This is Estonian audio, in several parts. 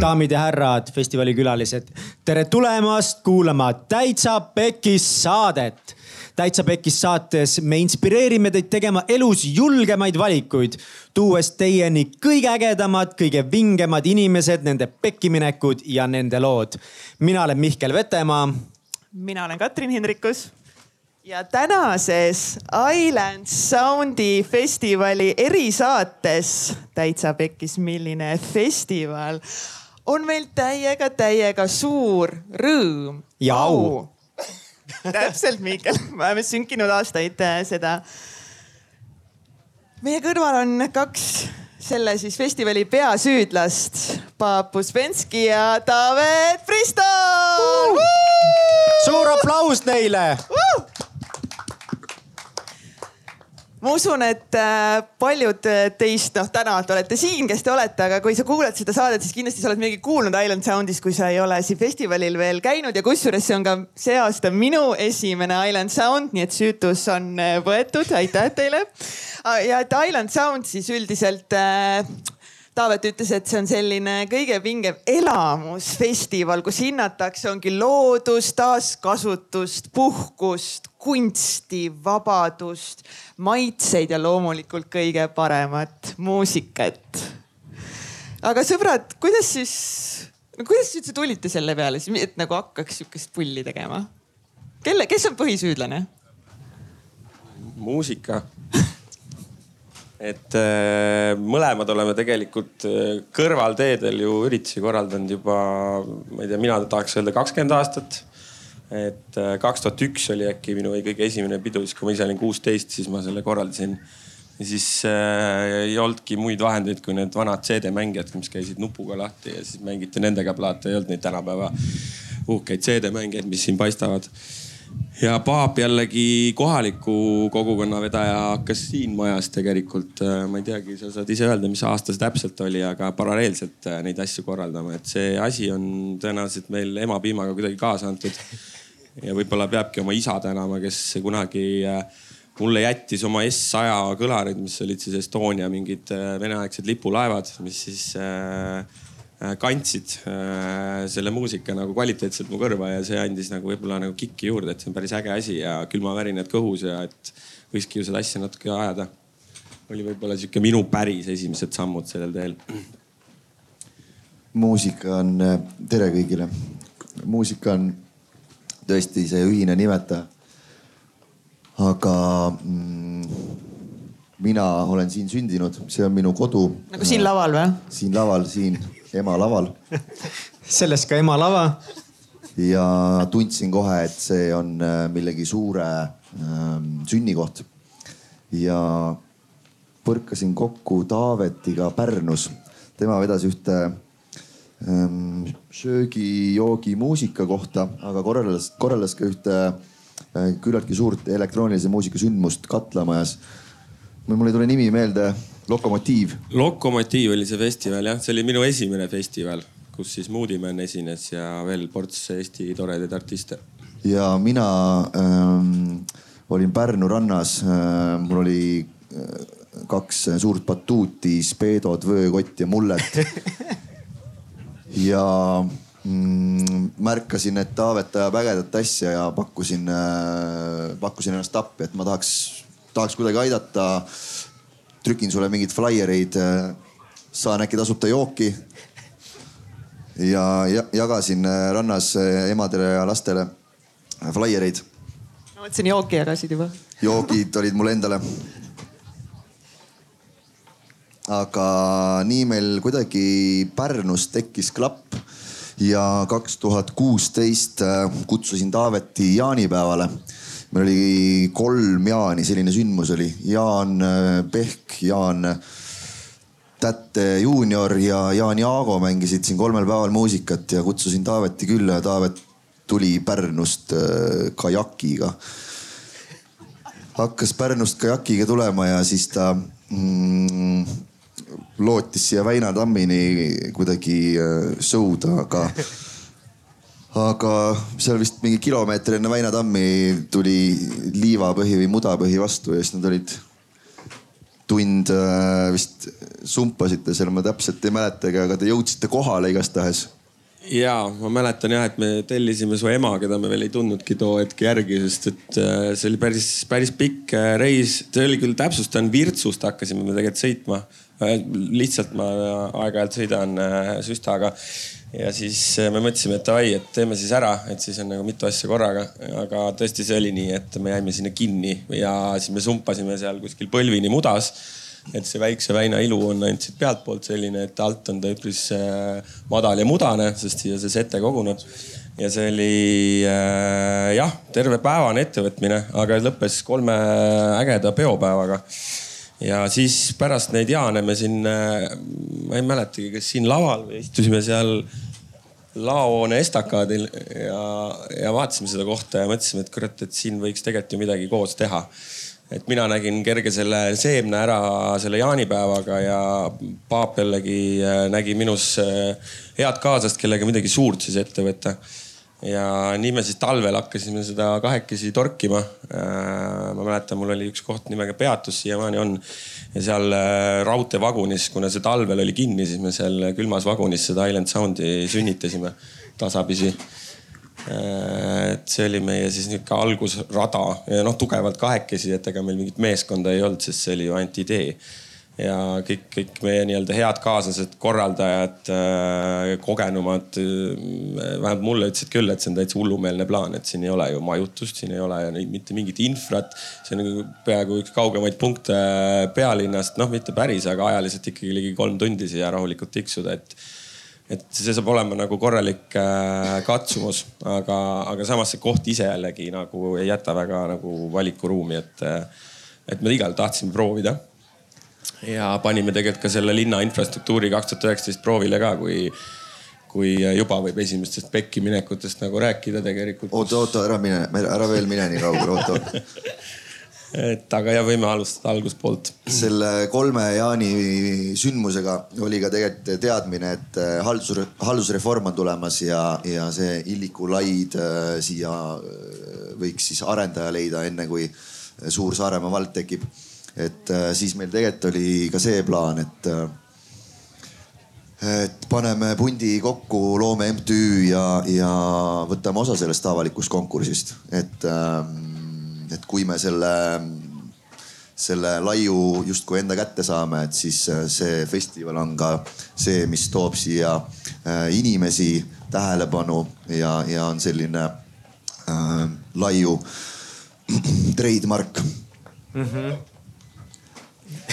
daamid ja härrad, festivali külalised, tere tulemast kuulama Täitsa Pekkis saadet. täitsa Pekkis saates me inspireerime teid tegema elus julgemaid valikuid, tuues teieni kõige ägedamad, kõige vingemad inimesed, nende pekkiminekud ja nende lood. mina olen Mihkel Vetemaa. mina olen Katrin Hindrikus ja tänases Island Soundi festivali erisaates Täitsa Pekkis, milline festival on meil täiega, täiega suur rõõm. ja au, täpselt, Miikel, me oleme sünkinud aastaid äh, seda. meie kõrval on kaks selle siis festivali peasüüdlast, Paap Uspenski ja Taavet Pristol uh!. suur aplaus neile uh! Ma usun, et äh, paljud äh, teist, noh, täna te olete siin, kes te olete, aga kui sa kuulad seda saadet, siis kindlasti sa oled midagi kuulnud Island Soundist, kui sa ei ole siin festivalil veel käinud ja kusjuures see on ka see aasta minu esimene Island Sound, nii et süütus on äh, võetud, aitäh teile. ja et Island Sound siis üldiselt Taavet ütles, et see on selline kõige pingem elamusfestival, kus hinnatakse, ongi loodust, taaskasutust, puhkust, kunsti, vabadust, maitseid ja loomulikult kõige paremat muusikat. aga sõbrad, kuidas siis, kuidas üldse tulite selle peale et nagu hakkaks sihukest pulli tegema? kelle, kes on põhisüüdlane? muusika et äh, mõlemad oleme tegelikult äh, kõrvalteedel ju üritusi korraldanud juba, ma ei tea, mina tahaks öelda kakskümmend aastat. et äh, kaks tuhat üks oli äkki minu kõige esimene pidu, siis kui ma ise olin kuusteist, siis ma selle korraldasin. ja siis äh, ei olnudki muid vahendeid kui need vanad CD-mängijad, mis käisid nupuga lahti ja siis mängiti nendega plaate, ei olnud neid tänapäeva uhkeid CD-mängijaid, mis siin paistavad ja Paap jällegi kohaliku kogukonna vedaja hakkas siin majas tegelikult, äh, ma ei teagi, sa saad ise öelda, mis aasta see täpselt oli, aga paralleelselt äh, neid asju korraldama, et see asi on tõenäoliselt meil emapiimaga kuidagi kaasa antud. ja võib-olla peabki oma isa tänama, kes kunagi äh, mulle jättis oma S100 kõlarid, mis olid siis Estonia mingid veneaegsed lipulaevad, mis siis Äh, kandsid äh, selle muusika nagu kvaliteetselt mu kõrva ja see andis nagu võib-olla nagu kikki juurde, et see on päris äge asi ja külmavärinad kõhus ja et võikski ju seda asja natuke ajada. oli võib-olla sihuke minu päris esimesed sammud sellel teel. muusika on, äh, tere kõigile. muusika on tõesti see ühine nimetaja. aga mm, mina olen siin sündinud, see on minu kodu. nagu siin laval või? siin laval, siin ema laval sellest ka ema lava. ja tundsin kohe, et see on äh, millegi suure ähm, sünnikoht. ja põrkasin kokku Taavetiga Pärnus. tema vedas ühte ähm, söögi-joogi muusika kohta, aga korraldas, korraldas ka ühte äh, küllaltki suurt elektroonilise muusika sündmust Katlamajas. mul ei tule nimi meelde Lokomotiiv. lokomotiiv oli see festival jah, see oli minu esimene festival, kus siis Moodiman esines ja veel ports Eesti toredaid artiste. ja mina ähm, olin Pärnu rannas äh,, mul oli äh, kaks suurt batuuti, speedod, vöökott ja mullet ja mm, märkasin, et Taavet ajab ägedat asja ja pakkusin äh,, pakkusin ennast appi, et ma tahaks, tahaks kuidagi aidata äh, trükin sulle mingeid flaiereid. Äh, saan äkki tasuta jooki. ja jagasin äh, rannas äh, emadele ja lastele flaiereid. ma mõtlesin jooki jagasid juba. joogid olid mulle endale. aga nii meil kuidagi Pärnus tekkis klapp ja kaks tuhat kuusteist kutsusin Taaveti jaanipäevale meil oli kolm Jaani, selline sündmus oli. Jaan äh, Pehk, Jaan äh, Tätte juunior ja Jaan Jaago mängisid siin kolmel päeval muusikat ja kutsusin Taaveti külla ja Taavet tuli Pärnust äh, kajakiga. hakkas Pärnust kajakiga tulema ja siis ta mm, lootis siia Väina tammini kuidagi sõuda, aga aga seal vist mingi kilomeeter enne Väina tammi tuli liivapõhi või mudapõhi vastu ja siis nad olid tund äh, vist sumpasite seal, ma täpselt ei mäletagi, aga te jõudsite kohale igastahes ja ma mäletan jah, et me tellisime su ema, keda me veel ei tundnudki too hetk järgi, sest et äh, see oli päris, päris pikk äh, reis. see oli küll, täpsustan, Virtsust hakkasime me tegelikult sõitma. lihtsalt ma aeg-ajalt sõidan süstaga ja siis me mõtlesime, et davai, et teeme siis ära, et siis on nagu mitu asja korraga. aga tõesti, see oli nii, et me jäime sinna kinni ja siis me sumpasime seal kuskil põlvini mudas et see väikse väina ilu on ainult siit pealtpoolt selline, et alt on ta üpris äh, madal ja mudane, sest siia see sete koguneb. ja see oli äh, jah, tervepäevane ettevõtmine, aga lõppes kolme ägeda peopäevaga. ja siis pärast neid jaane me siin, äh, ma ei mäletagi, kas siin laval või istusime seal laohoone estakaadil ja, ja vaatasime seda kohta ja mõtlesime, et kurat, et siin võiks tegelikult ju midagi koos teha et mina nägin kerge selle seemne ära selle jaanipäevaga ja paap jällegi äh, nägi minus äh, head kaaslast, kellega midagi suurt siis ette võtta. ja nii me siis talvel hakkasime seda kahekesi torkima. Äh, ma mäletan, mul oli üks koht nimega Peatus, siiamaani on. Ja seal raudteevagunis, kuna see talvel oli kinni, siis me seal külmas vagunis seda Island Soundi sünnitasime tasapisi Äh, et see oli meie siis nihuke algusrada ja noh, tugevalt kahekesi, et ega meil mingit meeskonda ei olnud, sest see oli ju ainult idee. Ja kõik, kõik meie nii-öelda head kaaslased, korraldajad, äh, kogenumad, äh, vähemalt mulle ütlesid küll, et see on täitsa hullumeelne plaan, et siin ei ole ju majutust, siin ei ole mitte mingit infrat. see on nagu peaaegu üks kaugemaid punkte pealinnast, noh, mitte päris, aga ajaliselt ikkagi ligi kolm tundi siia rahulikult tiksuda, et et see saab olema nagu korralik äh, katsumus, aga, aga samas see koht ise jällegi nagu ei jäta väga nagu valikuruumi, et, äh, et me igal tahtsime proovida. Ja panime tegelikult ka selle linna infrastruktuuri kaks tuhat üheksateist proovile ka, kui, kui juba võib esimestest pekki minekutest nagu rääkida tegelikult. oota, oota, ära mine, ära veel mine nii kaugele, oota, et aga ja võime alustada alguspoolt. selle kolme Jaani sündmusega oli ka tegelikult teadmine, et äh, haldus, haldusreform on tulemas ja, ja see Illiku laid äh, siia äh, võiks siis arendaja leida, enne kui suur Saaremaa vald tekib. Et siis meil tegelikult oli ka see plaan, et et paneme pundi kokku, loome MTÜ ja, ja võtame osa sellest avalikust konkursist, et ähm, et kui me selle, selle laiu justkui enda kätte saame, et siis äh, see festival on ka see, mis toob siia äh, inimesi, tähelepanu ja, ja on selline äh, laiu trademark mm. -hmm.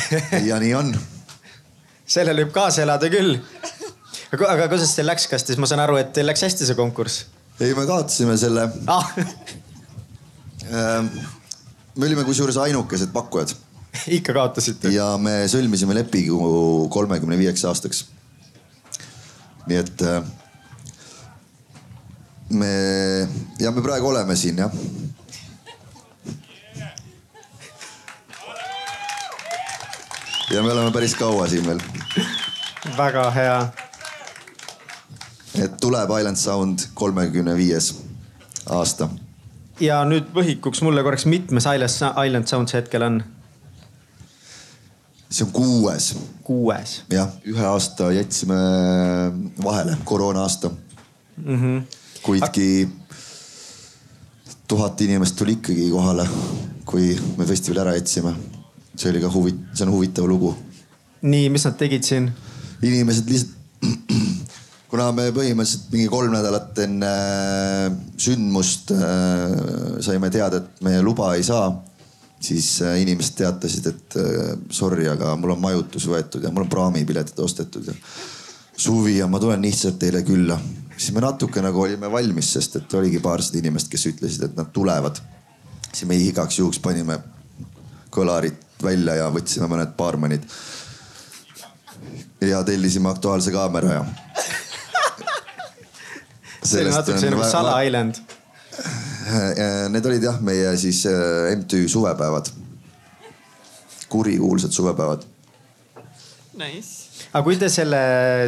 ja nii on sellele võib kaasa elada küll. aga, aga kuidas teil läks, kas siis ma saan aru, et teil läks hästi see konkurss? ei, me kaotasime selle ah. Ehm, me olime kusjuures ainukesed pakkujad. ikka kaotasite? ja me sõlmisime lepingu kolmekümne viieks aastaks. nii et äh, me ja me praegu oleme siin jah. Ja me oleme päris kaua siin veel. väga hea. et tuleb Island Sound kolmekümne viies aasta ja nüüd võhikuks mulle korraks, mitmes Island Sounds hetkel on? see on kuues. kuues. jah, ühe aasta jätsime vahele, koroona aasta mm. -hmm. kuidki tuhat inimest tuli ikkagi kohale, kui me festivali ära jätsime. See oli ka huvi-, see on huvitav lugu. nii, mis nad tegid siin? inimesed lihtsalt kuna me põhimõtteliselt mingi kolm nädalat enne äh, sündmust äh, saime teada, et me luba ei saa, siis äh, inimesed teatasid, et sorry, aga mul on majutus võetud ja mul on praamipiletid ostetud ja suvi ja ma tulen lihtsalt teile külla. siis me natuke nagu olime valmis, sest et oligi paarsada inimest, kes ütlesid, et nad tulevad. siis me igaks juhuks panime kõlarid välja ja võtsime mõned baarmanid. ja tellisime Aktuaalse kaamera ja see oli natuke selline nagu Sala Island. Need olid jah, meie siis äh, MTÜ suvepäevad. kurikuulsad suvepäevad. Nice aga kui te selle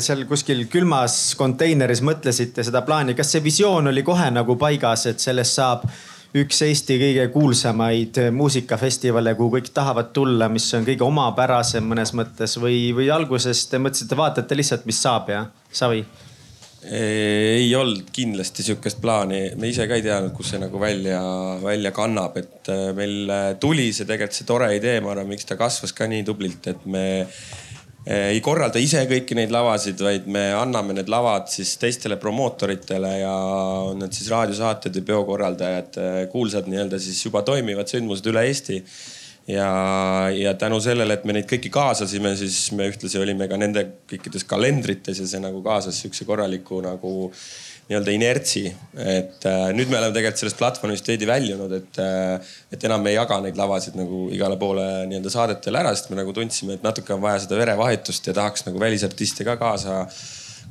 seal kuskil külmas konteineris mõtlesite seda plaani, kas see visioon oli kohe nagu paigas, et sellest saab üks Eesti kõige kuulsamaid muusikafestivale, kuhu kõik tahavad tulla, mis on kõige omapärasem mõnes mõttes või, või alguses te mõtlesite, vaatate lihtsalt, mis saab ja savi? ei olnud kindlasti sihukest plaani, me ise ka ei teadnud, kus see nagu välja, välja kannab, et äh, meil tuli see tegelikult see tore idee, ma arvan, miks ta kasvas ka nii tublilt, et me ei korralda ise kõiki neid lavasid, vaid me anname need lavad siis teistele promootoritele ja on need siis raadiosaated või peokorraldajad, kuulsad nii-öelda siis juba toimivad sündmused üle Eesti. ja, ja tänu sellele, et me neid kõiki kaasasime, siis me ühtlasi olime ka nende kõikides kalendrites ja see nagu kaasas sihukese korraliku nagu nii-öelda inertsi. et äh, nüüd me oleme tegelikult sellest platvormist veidi väljunud, et, äh, et enam ei jaga neid lavasid nagu igale poole nii-öelda saadetele ära, sest me nagu tundsime, et natuke on vaja seda verevahetust ja tahaks nagu välisartiste ka kaasa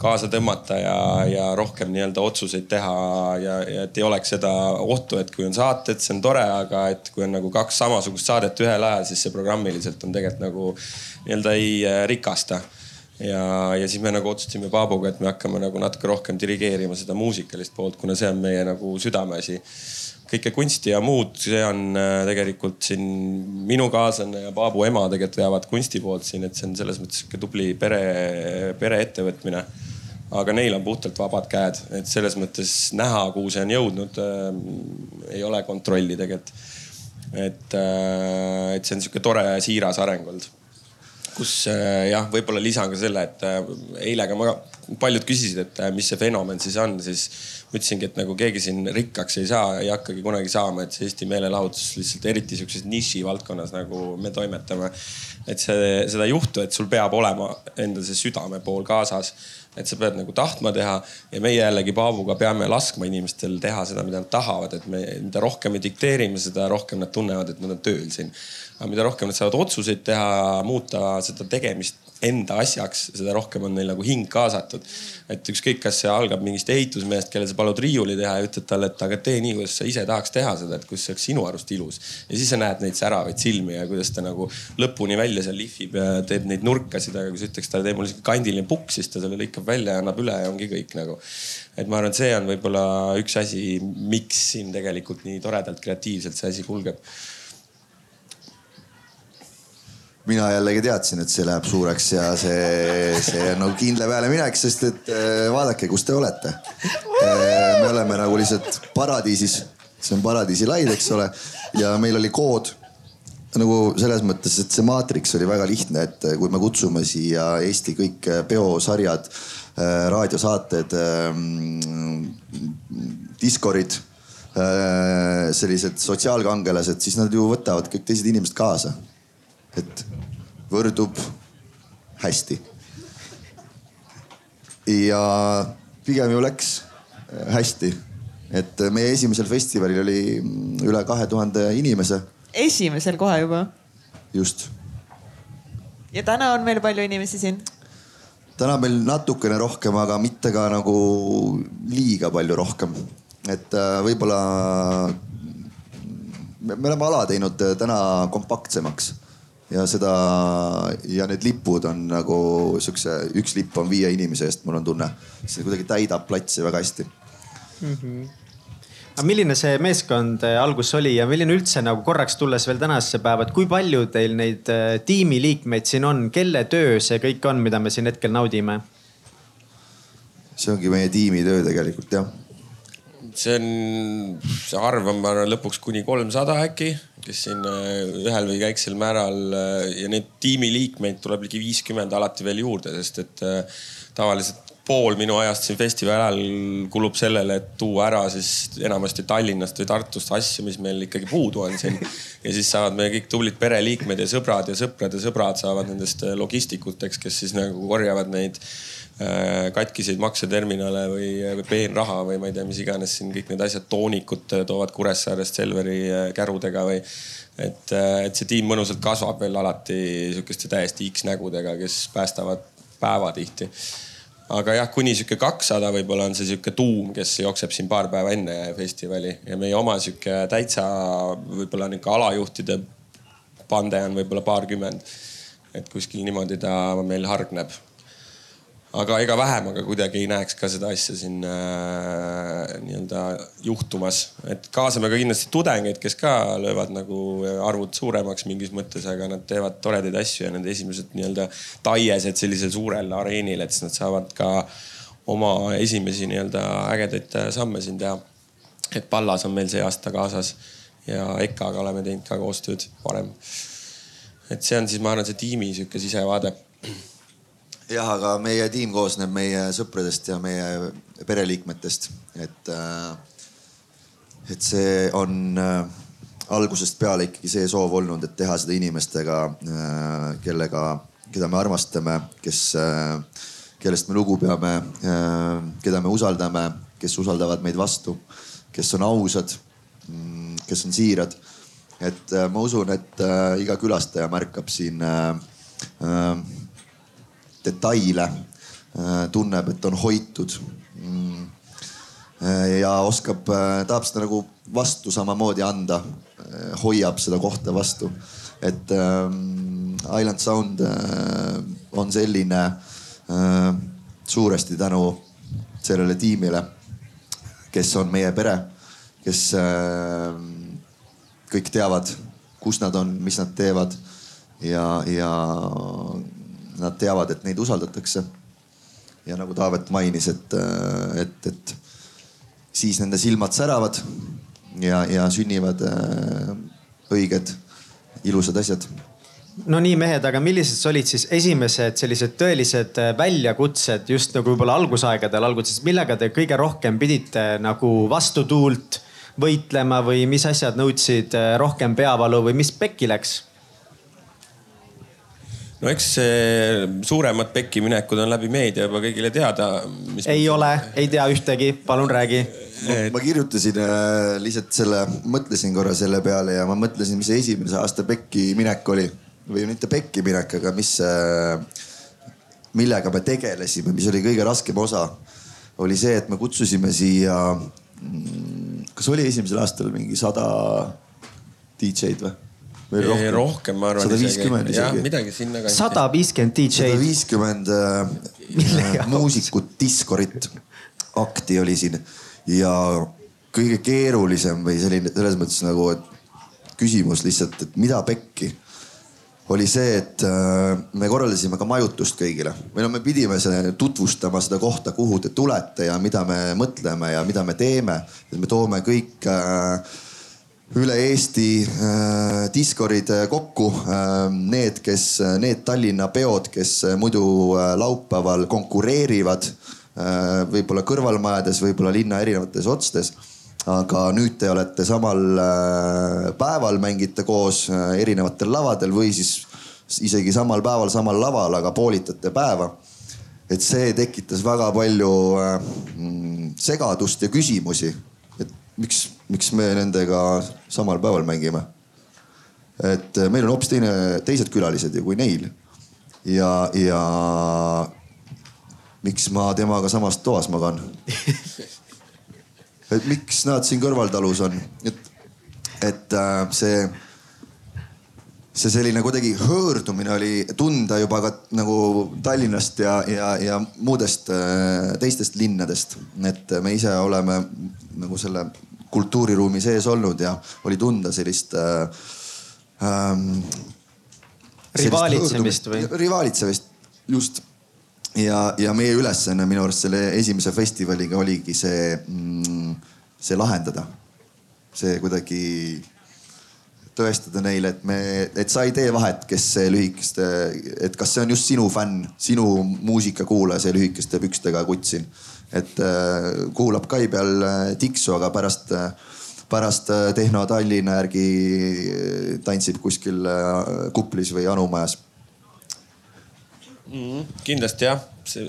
kaasa tõmmata ja, ja rohkem nii-öelda otsuseid teha ja, ja et ei oleks seda ohtu, et kui on saated, see on tore, aga et kui on nagu kaks samasugust saadet ühel ajal, siis see programmiliselt on tegelikult nagu nii-öelda ei äh, rikasta ja, ja siis me nagu otsustasime Paabuga, et me hakkame nagu natuke rohkem dirigeerima seda muusikalist poolt, kuna see on meie nagu südameasi. kõike kunsti ja muud, see on äh, tegelikult siin minu kaaslane ja Paabu ema tegelikult veavad kunsti poolt siin, et see on selles mõttes sihuke tubli pere, pereettevõtmine aga neil on puhtalt vabad käed, et selles mõttes näha, kuhu see on jõudnud äh,, ei ole kontrolli tegelikult. et äh,, et see on sihuke tore siiras areng olnud kus äh, jah, võib-olla lisan ka selle, et äh, eile ka ma, paljud küsisid, et äh, mis see fenomen siis on, siis ma ütlesingi, et nagu keegi siin rikkaks ei saa, ei hakkagi kunagi saama, et see Eesti meelelahutus lihtsalt eriti sihukeses niši valdkonnas nagu me toimetame. et see, seda ei juhtu, et sul peab olema enda see südame pool kaasas et sa pead nagu tahtma teha ja meie jällegi Paavuga peame laskma inimestel teha seda, mida nad tahavad, et me, mida rohkem me dikteerime, seda rohkem nad tunnevad, et nad on tööl siin aga mida rohkem nad saavad otsuseid teha, muuta seda tegemist enda asjaks, seda rohkem on neil nagu hing kaasatud. et ükskõik, kas see algab mingist ehitusmehest, kellele sa palud riiuli teha ja ütled talle, et aga tee nii, kuidas sa ise tahaks teha seda, et kuidas see oleks sinu arust ilus. ja siis sa näed neid säravaid silmi ja kuidas ta nagu lõpuni välja seal lihvib ja teeb neid nurkasid, aga kui sa ütleks talle, tee mulle sihuke kandiline pukk, siis ta selle lõikab välja ja annab üle ja ongi kõik nagu. et ma arvan, et see on võib-olla üks asi, miks siin tegelikult nii toredalt kreatiivselt see asi kulgeb mina jällegi teadsin, et see läheb suureks ja see, see on nagu kindla peale minek, sest et äh, vaadake, kus te olete. Äh, me oleme nagu lihtsalt paradiisis, see on paradiisi laid, eks ole, ja meil oli kood nagu selles mõttes, et see maatriks oli väga lihtne, et kui me kutsume siia Eesti kõik peosarjad, äh, raadiosaated, diskorid, sellised sotsiaalkangelased, siis nad ju võtavad kõik teised inimesed kaasa et võrdub hästi. ja pigem ju läks äh, hästi, et meie esimesel festivalil oli mm, üle kahe tuhande inimese. esimesel kohe juba? just. ja täna on meil palju inimesi siin? täna meil natukene rohkem, aga mitte ka nagu liiga palju rohkem. et äh, võib-olla me oleme ala teinud äh, täna kompaktsemaks ja seda ja need lipud on nagu siukse, üks lipp on viie inimese eest, mul on tunne. see kuidagi täidab platsi väga hästi mm. -hmm aga milline see meeskond äh, alguses oli ja milline üldse nagu korraks tulles veel tänasesse päeva, et kui palju teil neid äh, tiimiliikmeid siin on, kelle töö see kõik on, mida me siin hetkel naudime? see ongi meie tiimitöö tegelikult jah. See on, see arv on, ma arvan, lõpuks kuni kolmsada äkki kes siin äh, ühel või väiksel määral äh, ja neid tiimiliikmeid tuleb ligi viiskümmend alati veel juurde, sest et äh, tavaliselt pool minu ajast siin festivali ajal kulub sellele, et tuua ära siis enamasti Tallinnast või Tartust asju, mis meil ikkagi puudu on siin. ja siis saavad meie kõik tublid pereliikmed ja sõbrad ja sõprade sõbrad saavad nendest logistikuteks, kes siis nagu korjavad neid katkiseid makseterminale või, või peenraha või ma ei tea, mis iganes siin kõik need asjad, toonikud toovad Kuressaarest Selveri kärudega või. et, et see tiim mõnusalt kasvab veel alati sihukeste täiesti X-nägudega, kes päästavad päeva tihti aga jah, kuni sihuke kakssada võib-olla on see sihuke tuum, kes jookseb siin paar päeva enne festivali ja meie oma sihuke täitsa võib-olla nihuke alajuhtide pande on võib-olla paarkümmend. et kuskil niimoodi ta meil hargneb aga ega vähemaga kuidagi ei näeks ka seda asja siin äh, nii-öelda juhtumas. et kaasame ka kindlasti tudengeid, kes ka löövad nagu arvud suuremaks mingis mõttes, aga nad teevad toredaid asju ja nende esimesed nii-öelda taiesed sellisel suurel areenil, et siis nad saavad ka oma esimesi nii-öelda ägedaid samme siin teha. et Pallas on meil see aasta kaasas ja EKA-ga oleme teinud ka koostööd varem. et see on siis, ma arvan, see tiimi sihuke sisevaade jah, aga meie tiim koosneb meie sõpradest ja meie pereliikmetest, et, äh, et see on äh, algusest peale ikkagi see soov olnud, et teha seda inimestega, äh, kellega, keda me armastame, kes, kellest me lugu peame, keda me usaldame, kes usaldavad meid vastu, kes on ausad, mm, kes on siirad. et ma usun, et iga külastaja märkab siin detaile, äh, tunneb, et on hoitud. Mm. Äh, ja oskab, äh, tahab seda nagu vastu samamoodi anda, hoiab seda kohta vastu. et ähm, Island Sound on selline suuresti tänu sellele tiimile, kes on meie pere, kes kõik teavad, kus nad on, mis nad teevad ja, ja nad teavad, et neid usaldatakse. ja nagu Taavet mainis, et, äh, et, et siis nende silmad säravad ja, ja sünnivad äh, õiged, ilusad asjad no nii mehed, aga millised olid siis esimesed sellised tõelised äh, väljakutsed just nagu võib-olla algusaegadel alguses, millega te kõige rohkem pidite nagu vastutuult võitlema või mis asjad nõudsid rohkem peavalu või mis pekki läks? No eks suuremad pekkiminekud on läbi meedia juba kõigile teada. ei ole, ei tea ühtegi, palun räägi. ma kirjutasin äh, lihtsalt selle, mõtlesin korra selle peale ja ma mõtlesin, mis see esimese aasta pekkiminek oli või mitte pekkiminek, aga mis, äh, millega me tegelesime, mis oli kõige raskem osa, oli see, et me kutsusime siia. Mm, kas oli esimesel aastal mingi sada DJ-d või? Rohkem, rohkem, ma arvan. sada viiskümmend isegi. midagi sinna kanti. sada viiskümmend DJ-d. sada viiskümmend äh, muusikut, diskorit, akti oli siin ja kõige keerulisem või selline selles mõttes nagu, et küsimus lihtsalt, et mida pekki oli see, et äh, me korraldasime ka majutust kõigile või no me pidime tutvustama seda kohta, kuhu te tulete ja mida me mõtleme ja mida me teeme. et me toome kõik äh, üle Eesti äh, diskorid äh, kokku äh,. Need, kes, äh, need Tallinna peod, kes äh, muidu äh, laupäeval konkureerivad äh, võib-olla kõrvalmajades, võib-olla linna erinevates otstes. aga nüüd te olete samal päeval, mängite koos erinevatel lavadel või siis isegi samal päeval, samal laval, aga poolitate päeva. et see tekitas väga palju mm, segadust ja küsimusi miks, miks me nendega samal päeval mängime? et äh, meil on hoopis teine, teised külalised ju kui neil. ja, ja miks ma temaga samas toas magan? et miks nad siin kõrvaltalus on, et, et äh, see, see selline kuidagi hõõrdumine oli tunda juba ka nagu Tallinnast ja, ja, ja muudest äh, teistest linnadest. et me ise oleme nagu selle kultuuriruumi sees olnud ja oli tunda sellist äh,. Ähm, rivaalitsemist või? rivaalitsemist, just. ja, ja meie ülesanne minu arust selle esimese festivaliga oligi see mm,, see lahendada. see kuidagi tõestada neile, et me, et sa ei tee vahet, kes see lühikeste, et kas see on just sinu fänn, sinu muusikakuulaja, see lühikeste pükstega kutt siin et äh, kuulab kai peal äh, tiksu, aga pärast, äh, pärast Tehno Tallinna järgi tantsib kuskil kuplis või Anu majas mm,. kindlasti jah,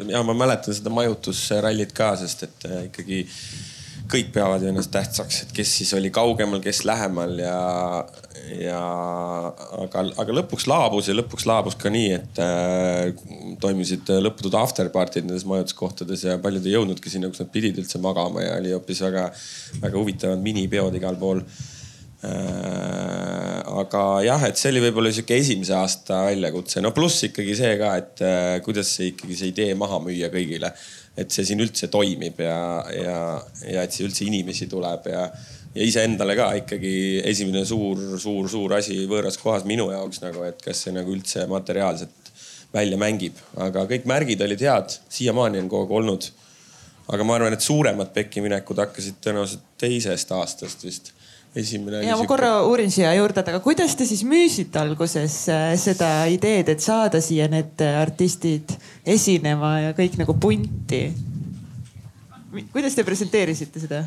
ja ma mäletan seda majutusrallit ka, sest et ikkagi kõik peavad ju ennast tähtsaks, et kes siis oli kaugemal, kes lähemal ja, ja aga, aga lõpuks laabus ja lõpuks laabus ka nii, et äh, toimusid lõputud afterparty'd nendes majutuskohtades ja paljud ei jõudnudki sinna, kus nad pidid üldse magama ja oli hoopis väga, väga huvitavad minipeod igal pool äh,. aga jah, et see oli võib-olla sihuke esimese aasta väljakutse, no pluss ikkagi see ka, et äh, kuidas see ikkagi see idee maha müüa kõigile. Et see siin üldse toimib ja, ja, ja et siia üldse inimesi tuleb ja, ja iseendale ka ikkagi esimene suur, suur, suur asi võõras kohas minu jaoks nagu, et kas see nagu üldse materiaalselt välja mängib, aga kõik märgid olid head, siiamaani on kogu aeg olnud. aga ma arvan, et suuremad pekkiminekud hakkasid tõenäoliselt teisest aastast vist esimene. ja ma korra uurin siia juurde, et aga kuidas te siis müüsite alguses äh, seda ideed, et saada siia need äh, artistid esinema ja kõik nagu punti? kuidas te presenteerisite seda?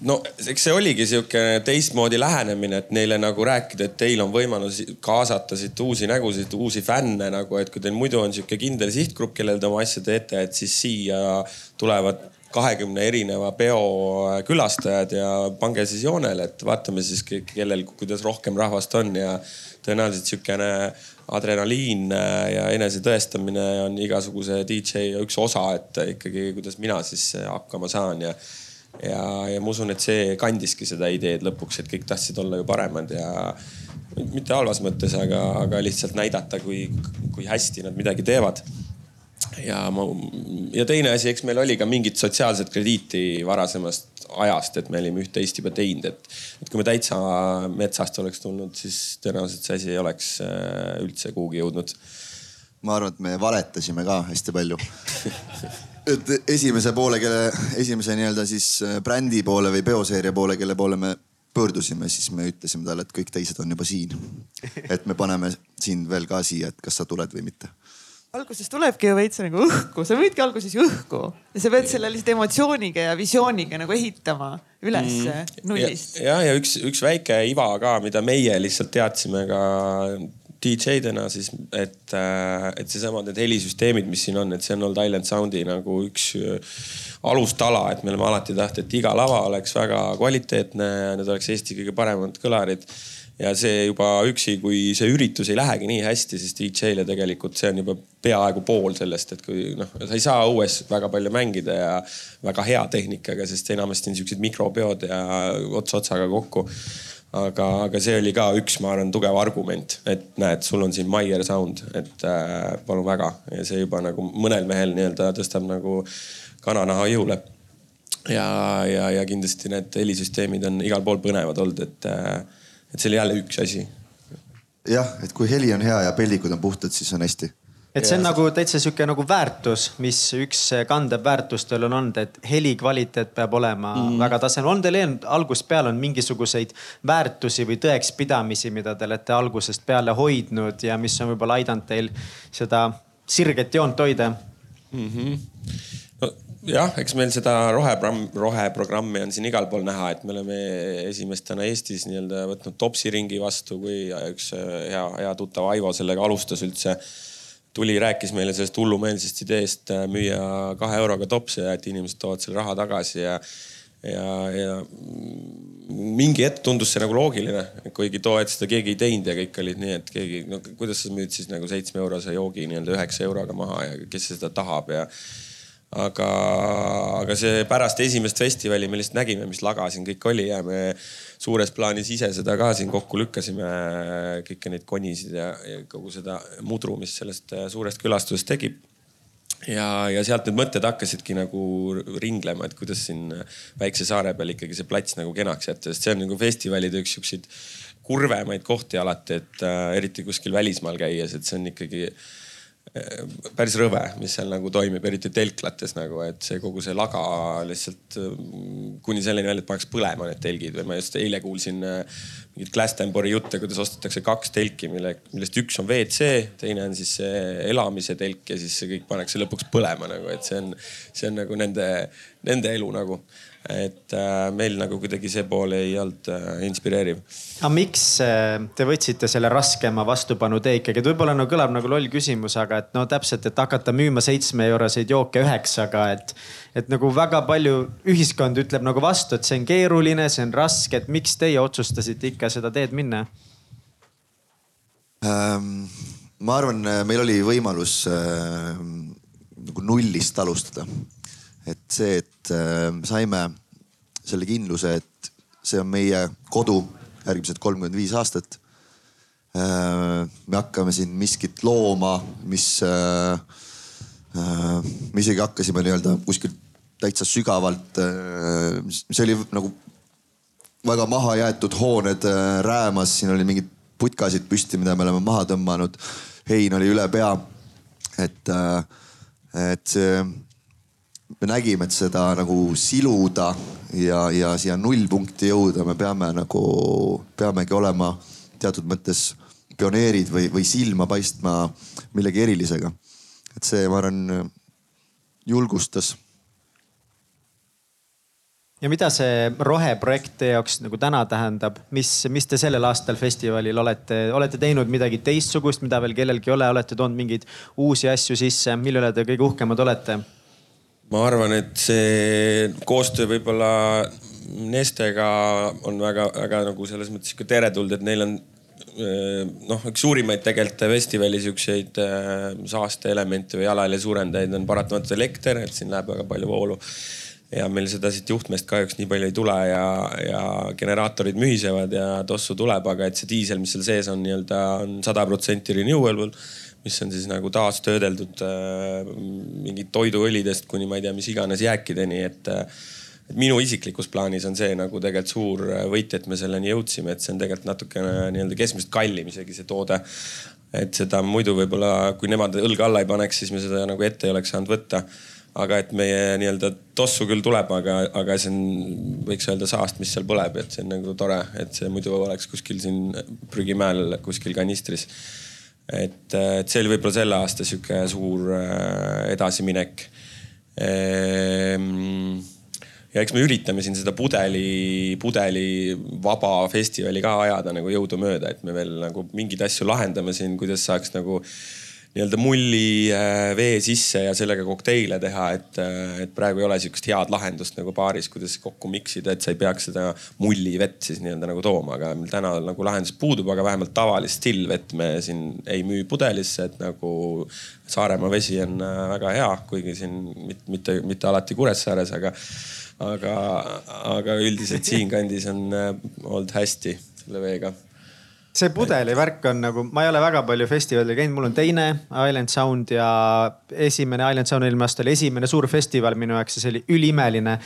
no eks see oligi sihuke teistmoodi lähenemine, et neile nagu rääkida, et teil on võimalus kaasata siit uusi nägusid, uusi fänne nagu, et kui teil muidu on sihuke kindel sihtgrupp, kellel te oma asja teete, et siis siia tulevad kahekümne erineva peo külastajad ja pange siis joonele, et vaatame siis, kellel, kuidas rohkem rahvast on ja tõenäoliselt sihukene adrenaliin ja enesetõestamine on igasuguse DJ üks osa, et ikkagi, kuidas mina siis hakkama saan ja ja, ja ma usun, et see kandiski seda ideed lõpuks, et kõik tahtsid olla ju paremad ja mitte halvas mõttes, aga, aga lihtsalt näidata, kui, kui hästi nad midagi teevad ja ma, ja teine asi, eks meil oli ka mingit sotsiaalset krediiti varasemast ajast, et me olime üht-teist juba teinud, et, et kui me täitsa metsast oleks tulnud, siis tõenäoliselt see asi ei oleks äh, üldse kuhugi jõudnud. ma arvan, et me valetasime ka hästi palju et esimese poole, kelle, esimese nii-öelda siis äh, brändi poole või peoseeria poole, kelle poole me pöördusime, siis me ütlesime talle, et kõik teised on juba siin. et me paneme sind veel ka siia, et kas sa tuled või mitte alguses tulebki ju veits nagu õhku, sa müüdki alguses ju õhku ja sa pead selle lihtsalt emotsiooniga ja visiooniga nagu ehitama ülesse mm. nullist. ja, ja üks, üks väike iva ka, mida meie lihtsalt teadsime ka DJ-dena siis, et, äh, et seesama need helisüsteemid, mis siin on, et see on olnud Island Soundi nagu üks äh, alustala, et me oleme alati tahtnud, et iga lava oleks väga kvaliteetne ja need oleks Eesti kõige paremad kõlarid ja see juba üksi, kui see üritus ei lähegi nii hästi, siis DJ-le tegelikult see on juba peaaegu pool sellest, et kui noh, sa ei saa õues väga palju mängida ja väga hea tehnikaga, sest enamasti on siuksed mikropeod ja ots otsaga kokku. Aga, aga see oli ka üks, ma arvan, tugev argument, et näed, sul on siin Maier Sound, et äh, palun väga. Ja see juba nagu mõnel mehel nii-öelda tõstab nagu kananaha jõule. Ja, ja, ja kindlasti need helisüsteemid on igal pool põnevad olnud, et äh, et see oli jälle üks asi. jah, et kui heli on hea ja peldikud on puhtad, siis on hästi et see on ja. nagu täitsa sihuke nagu väärtus, mis üks kandev väärtus teil on olnud, et heli kvaliteet peab olema mm. väga tasemel. on teil eelnud algusest peale on mingisuguseid väärtusi või tõekspidamisi, mida te olete algusest peale hoidnud ja mis on võib-olla aidanud teil seda sirget joont hoida mm? -hmm jah, eks meil seda roheprogramm, roheprogrammi on siin igal pool näha, et me oleme esimestena Eestis nii-öelda võtnud Topsi ringi vastu, kui üks äh, hea, hea tuttav Aivo sellega alustas üldse. tuli, rääkis meile sellest hullumeelsest ideest äh, müüa kahe euroga topse ja et inimesed toovad selle raha tagasi ja ja, ja mingi hetk tundus see nagu loogiline, kuigi too hetk seda keegi ei teinud ja kõik olid nii, et keegi, no kuidas sa müüd siis nagu seitsme eurose joogi nii-öelda üheksa euroga maha ja kes seda tahab ja aga, aga see pärast esimest festivali me lihtsalt nägime, mis laga siin kõik oli ja me suures plaanis ise seda ka siin kokku lükkasime. kõiki neid konisid ja, ja kogu seda mudru, mis sellest suurest külastusest tekib. ja, ja sealt need mõtted hakkasidki nagu ringlema, et kuidas siin väikse saare peal ikkagi see plats nagu kenaks jätta, sest see on nagu festivalide üks siukseid kurvemaid kohti alati, et äh, eriti kuskil välismaal käies, et see on ikkagi äh, Äh, päris rõve, mis seal nagu toimib, eriti telklates nagu, et see kogu see laga lihtsalt kuni selleni välja, et pannakse põlema need telgid või ma just eile kuulsin äh, mingit Glastonbury jutte, kuidas ostetakse kaks telki, mille, millest üks on WC, teine on siis see elamise telk ja siis see kõik pannakse lõpuks põlema nagu, et see on, see on nagu nende, nende elu nagu et äh, meil nagu kuidagi see pool ei olnud äh, inspireeriv. aga miks äh, te võtsite selle raskema vastupanu tee ikkagi, et võib-olla no kõlab nagu loll küsimus, aga et no täpselt, et hakata müüma seitsme euroseid jooke üheksaga, et. et nagu väga palju ühiskond ütleb nagu vastu, et see on keeruline, see on raske, et miks teie otsustasite ikka seda teed minna ähm,? ma arvan, meil oli võimalus äh, nagu nullist alustada et see, et äh, saime selle kindluse, et see on meie kodu, järgmised kolmkümmend viis aastat. me hakkame siin miskit looma, mis, me isegi hakkasime nii-öelda kuskilt täitsa sügavalt. see oli nagu väga mahajäetud hooned räämas, siin oli mingid putkasid püsti, mida me oleme maha tõmmanud. hein oli üle pea. et, et see me nägime, et seda nagu siluda ja, ja siia nullpunkti jõuda, me peame nagu, peamegi olema teatud mõttes pioneerid või, või silma paistma millegi erilisega. et see, ma arvan, julgustas. ja mida see roheprojekt teie jaoks nagu täna tähendab, mis, mis te sellel aastal festivalil olete, olete teinud midagi teistsugust, mida veel kellelgi ei ole, olete toonud mingeid uusi asju sisse, mille üle te kõige uhkemad olete? Ma arvan, et see koostöö võib-olla Nestega on väga-väga nagu selles mõttes sihuke teretulnud, et neil on eh, noh, üks suurimaid tegelikult festivali siukseid eh, saasteelemente või jalajälje suurendajaid on paratamatult elekter, et siin läheb väga palju voolu. ja meil seda siit juhtmest kahjuks nii palju ei tule ja, ja generaatorid mühisevad ja tossu tuleb, aga et see diisel, mis seal sees on nii-öelda on sada protsenti renewable mis on siis nagu taastöödeldud äh, mingid toiduõlidest kuni ma ei tea, mis iganes jääkideni, et äh, minu isiklikus plaanis on see nagu tegelikult suur võit, et me selleni jõudsime, et see on tegelikult natukene nii-öelda keskmisest kallim isegi see toode. et seda muidu võib-olla, kui nemad õlga alla ei paneks, siis me seda nagu ette ei oleks saanud võtta. aga et meie nii-öelda tossu küll tuleb, aga, aga see on, võiks öelda saast, mis seal põleb, et see on nagu tore, et see muidu oleks kuskil siin prügimäel kuskil kanistris et, et see oli võib-olla selle aasta sihuke suur äh, edasiminek. Ehm, ja eks me üritame siin seda pudeli, pudelivaba festivali ka ajada nagu jõudumööda, et me veel nagu mingeid asju lahendame siin, kuidas saaks nagu nii-öelda mulli äh, vee sisse ja sellega kokteile teha, et, äh, et praegu ei ole sihukest head lahendust nagu baaris, kuidas kokku mix ida, et sa ei peaks seda mullivett siis nii-öelda nagu tooma, aga meil täna nagu lahendus puudub, aga vähemalt tavalist stillvett me siin ei müü pudelisse, et nagu Saaremaa vesi on äh, väga hea, kuigi siin mitte, mitte, mitte alati Kuressaares, aga, aga, aga üldiselt siinkandis on olnud hästi selle veega see pudelivärk on nagu, ma ei ole väga palju festivalil käinud, mul on teine Island Sound ja esimene Island Sound eelmine aasta oli esimene suur festival minu jaoks ja see oli üliimeline.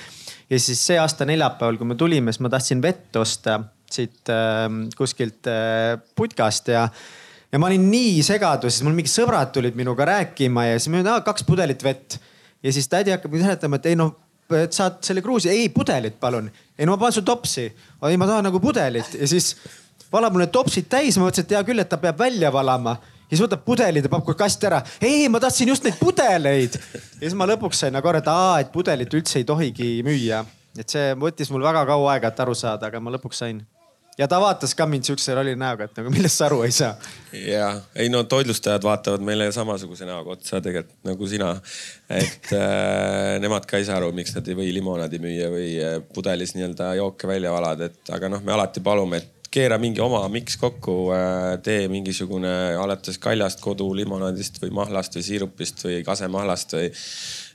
ja siis see aasta neljapäeval, kui me tulime, siis ma tahtsin vett osta siit äh, kuskilt äh, putkast ja ja ma olin nii segaduses, mul mingid sõbrad tulid minuga rääkima ja siis ma ütlesin, kaks pudelit vett. ja siis tädi hakkab seletama, et ei noh, et saad selle kruusi, ei pudelit palun. ei no ma panen su topsi. ei, ma tahan nagu pudelit ja siis valab mulle topsid täis, ma mõtlesin, et hea küll, et ta peab välja valama ja siis võtab pudelid ja paneb kohe kasti ära. ei, ma tahtsin just neid pudeleid. ja siis ma lõpuks sain nagu aru, et aa, et pudelit üldse ei tohigi müüa. et see võttis mul väga kaua aega, et aru saada, aga ma lõpuks sain. ja ta vaatas ka mind siukse rolli näoga, et nagu millest sa aru ei saa. ja ei no toitlustajad vaatavad meile samasuguse näoga otsa tegelikult nagu sina. et äh, nemad ka ei saa aru, miks nad ei või limonaadi müüa või äh, pudelis nii-öelda jooke välja valada, et aga noh, me alati palume, et keera mingi oma miks kokku, äh, tee mingisugune alates kaljast, kodulimonaadist või mahlast või siirupist või kasemahlast või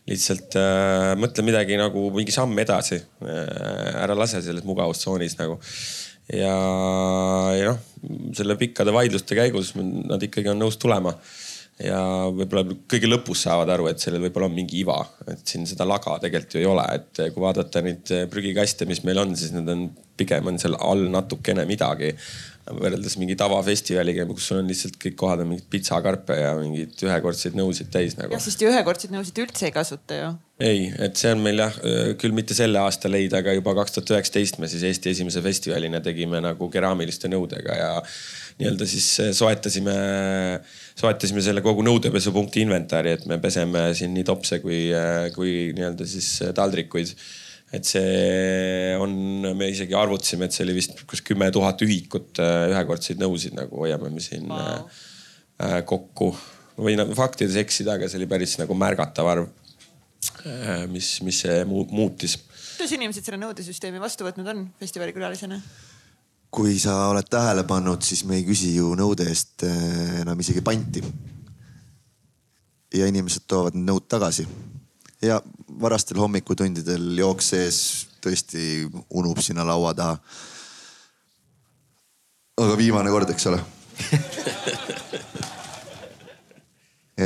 lihtsalt äh, mõtle midagi nagu mingi samm edasi äh,. ära lase selles mugavustsoonis nagu. ja, ja noh, selle pikkade vaidluste käigus nad ikkagi on nõus tulema ja võib-olla kõige lõpus saavad aru, et sellel võib-olla on mingi iva, et siin seda laga tegelikult ju ei ole, et kui vaadata neid prügikaste, mis meil on, siis need on pigem on seal all natukene midagi võrreldes mingi tavafestivaliga, kus sul on lihtsalt kõik kohad on mingid pitsakarpe ja mingeid ühekordseid nõusid täis nagu. jah, sest ühekordseid nõusid üldse ei kasuta ju. ei, et see on meil jah, küll mitte selle aasta leid, aga juba kaks tuhat üheksateist me siis Eesti esimese festivalina tegime nagu keraamiliste nõudega ja nii-öelda siis soetasime, soetasime selle kogu nõudepesupunkti inventari, et me peseme siin nii topse kui, kui nii-öelda siis taldrikuid et see on, me isegi arvutasime, et see oli vist kas kümme tuhat ühikut äh, ühekordseid nõusid nagu hoiame me siin wow. Äh, äh, kokku. ma võin nagu faktides eksida, aga see oli päris nagu märgatav arv, mis, mis see mu muutis. kuidas inimesed selle nõudesüsteemi vastu võtnud on festivali külalisena? Kui sa oled tähele pannud, siis me ei küsi ju nõude eest enam isegi panti. ja inimesed toovad need nõud tagasi ja varastel hommikutundidel jooks sees tõesti unub sinna laua taha. aga viimane kord, eks ole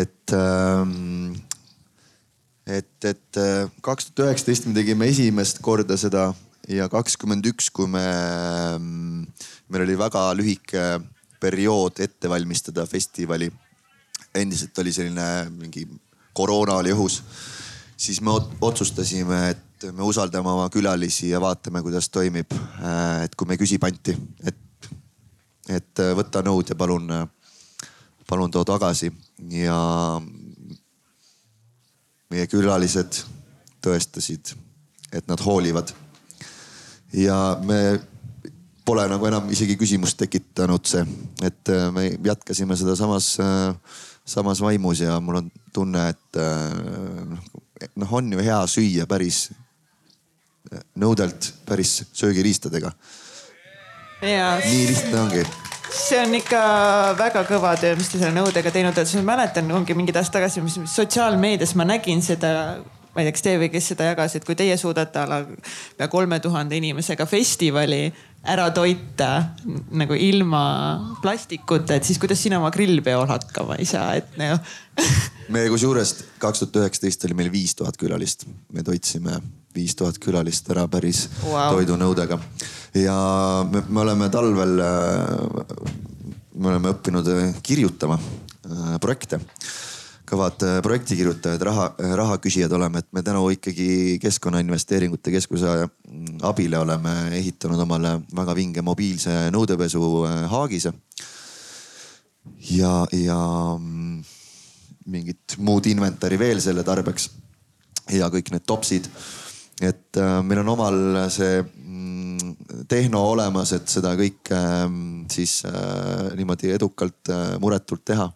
et ähm, et, et äh, kaks tuhat üheksateist me tegime esimest korda seda ja kakskümmend üks, kui me, mm, meil oli väga lühike periood ette valmistada festivali. endiselt oli selline mingi koroona oli õhus. siis me otsustasime, et me usaldame oma külalisi ja vaatame, kuidas toimib. Äh, et kui me küsib Anti, et, et võta nõud ja palun, palun too tagasi ja meie külalised tõestasid, et nad hoolivad. ja me pole nagu enam isegi küsimust tekitanud see, et äh, me jätkasime seda samas, äh, samas vaimus ja mul on tunne, et äh, noh, on ju hea süüa päris nõudelt, päris söögiriistadega. nii lihtne ongi. See on ikka väga kõva töö, mis te selle nõudega teinud olete, ma mäletan, ongi mingid aastad tagasi, mis sotsiaalmeedias ma nägin seda ma ei tea, kas teie või kes seda jagas, et kui teie suudate ala pea kolme tuhande inimesega festivali ära toita nagu ilma plastikuta, et siis kuidas sina oma grillpeol hakkama ei saa, et noh me kusjuures kaks tuhat üheksateist oli meil viis tuhat külalist, me toitsime viis tuhat külalist ära päris wow. toidunõudega. ja me, me oleme talvel, äh, me oleme õppinud äh, kirjutama äh, projekte kõvad projektikirjutajad, raha, rahaküsijad oleme, et me tänu ikkagi Keskkonnainvesteeringute Keskuse abile oleme ehitanud omale väga vinge mobiilse nõudepesu Haagise. ja, ja mm, mingit muud inventari veel selle tarbeks. ja kõik need topsid et äh, meil on omal see mm, tehno olemas, et seda kõike äh, siis äh, niimoodi edukalt äh,, muretult teha.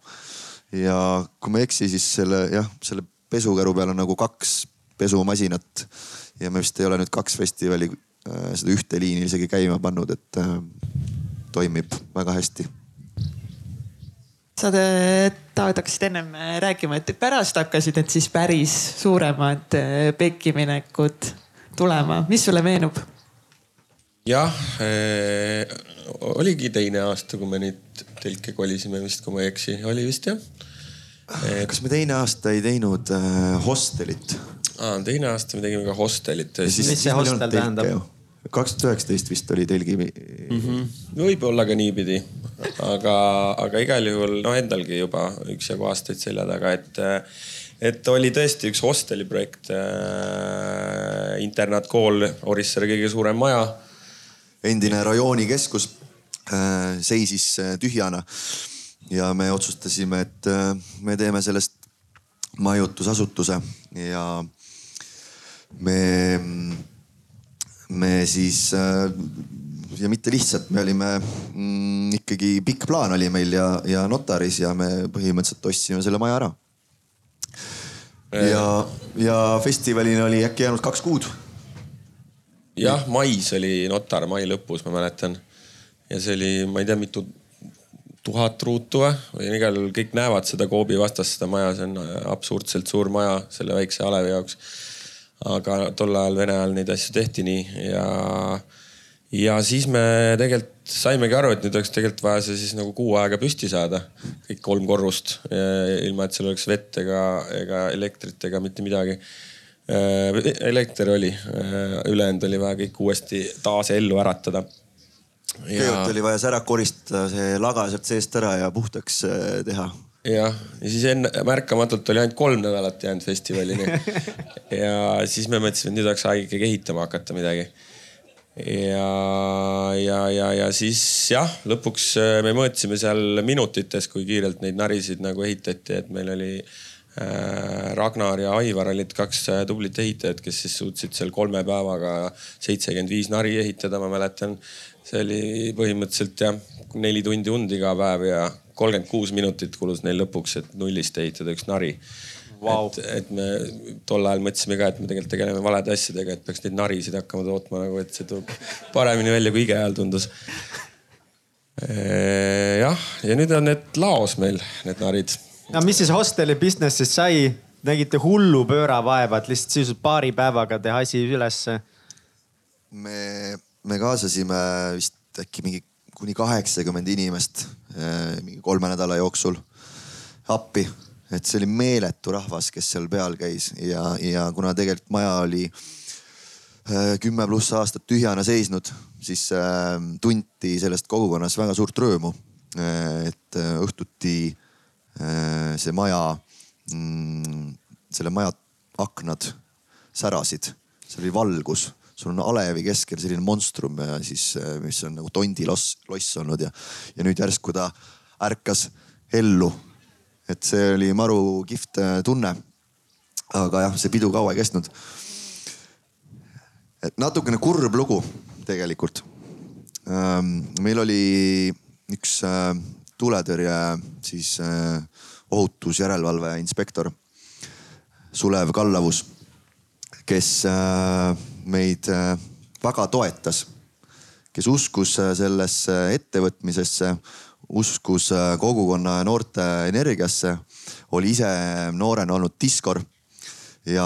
Ja kui ma ei eksi, siis selle jah, selle pesukäru peal on nagu kaks pesumasinat ja me vist ei ole nüüd kaks festivali äh, seda ühte liini isegi käima pannud, et äh, toimib väga hästi sa Taavet hakkasid ennem äh, rääkima, et pärast hakkasid need siis päris suuremad pekkiminekud tulema, mis sulle meenub? jah äh,, oligi teine aasta, kui me nüüd telke kolisime vist, kui ma ei eksi, oli vist jah et.... kas me teine aasta ei teinud äh, hostelit? aa, teine aasta me tegime ka hostelit. mis see hostel tähendab? kaks tuhat üheksateist vist oli telgi mm. -hmm. võib-olla ka niipidi, aga, aga igal juhul noh, endalgi juba üksjagu aastaid selja taga, et, et oli tõesti üks hosteli projekt äh,. internaatkool, Orissaare kõige suurem maja. endine rajoonikeskus seisis äh, tühjana ja me otsustasime, et äh, me teeme sellest majutusasutuse ja me me siis äh, ja mitte lihtsalt, me olime mm, ikkagi pikk plaan oli meil ja, ja notaris ja me põhimõtteliselt ostsime selle maja ära. ja, ja festivalini oli äkki jäänud kaks kuud. jah, mais oli notar, mai lõpus, ma mäletan. Ja see oli, ma ei tea, mitu tuhat ruutu või? Igal kõik näevad seda Coopi vastast, seda maja, see on absurdselt suur maja selle väikse alevi jaoks. Aga tol ajal Vene ajal neid asju tehti nii ja, ja siis me tegelikult saimegi aru, et nüüd oleks tegelikult vaja see siis nagu kuu aega püsti saada, kõik kolm korrust, ilma et seal oleks vett ega, ega elektrit ega mitte midagi. Äh, elekter oli, äh, ülejäänud oli vaja kõik uuesti taas ellu äratada. Kõigepealt oli vaja see ära koristada, see laga sealt seest ära ja puhtaks äh, teha jah, ja siis enne märkamatult oli ainult kolm nädalat jäänud festivalini. ja siis me mõtlesime, et nüüd oleks aeg ikkagi ehitama hakata midagi. ja, ja, ja, ja siis jah, lõpuks äh, me mõõtsime seal minutites, kui kiirelt neid narisid nagu ehitati, et meil oli äh, Ragnar ja Aivar olid kaks tublit ehitajat, kes siis suutsid seal kolme päevaga seitsekümmend viis nari ehitada, ma mäletan. See oli põhimõtteliselt jah, neli tundi und iga päev ja kolmkümmend kuus minutit kulus neil lõpuks, et nullist ehitada üks nari wow.. et, et me tol ajal mõtlesime ka, et me tegelikult tegeleme valede asjadega, et peaks neid narisid hakkama tootma nagu, et see tuleb paremini välja, kui IKEA-l tundus. jah, ja nüüd on need laos meil, need narid. no mis siis hosteli business'ist sai? nägite hullu pööravaeva, et lihtsalt sisuliselt paari päevaga teha asi ülesse? me, me kaasasime vist äkki mingi kuni kaheksakümmend inimest mingi kolme nädala jooksul appi. et see oli meeletu rahvas, kes seal peal käis ja, ja kuna tegelikult maja oli kümme pluss aastat tühjana seisnud, siis tunti sellest kogukonnas väga suurt rõõmu. et õhtuti see maja, mm, selle maja aknad särasid, seal oli valgus sul on alevi keskel selline monstrum ja siis, mis on nagu tondiloss, loss olnud ja, ja nüüd järsku ta ärkas ellu. et see oli maru kihvt äh, tunne. aga jah, see pidu kaua ei kestnud. et natukene kurb lugu tegelikult. Ähm, meil oli üks äh, tuletõrje siis äh, ohutusjärelevalve inspektor Sulev Kallavus, kes meid äh, väga toetas, kes uskus äh, sellesse ettevõtmisesse, uskus äh, kogukonna ja noorte energiasse, oli ise noorena olnud diskor ja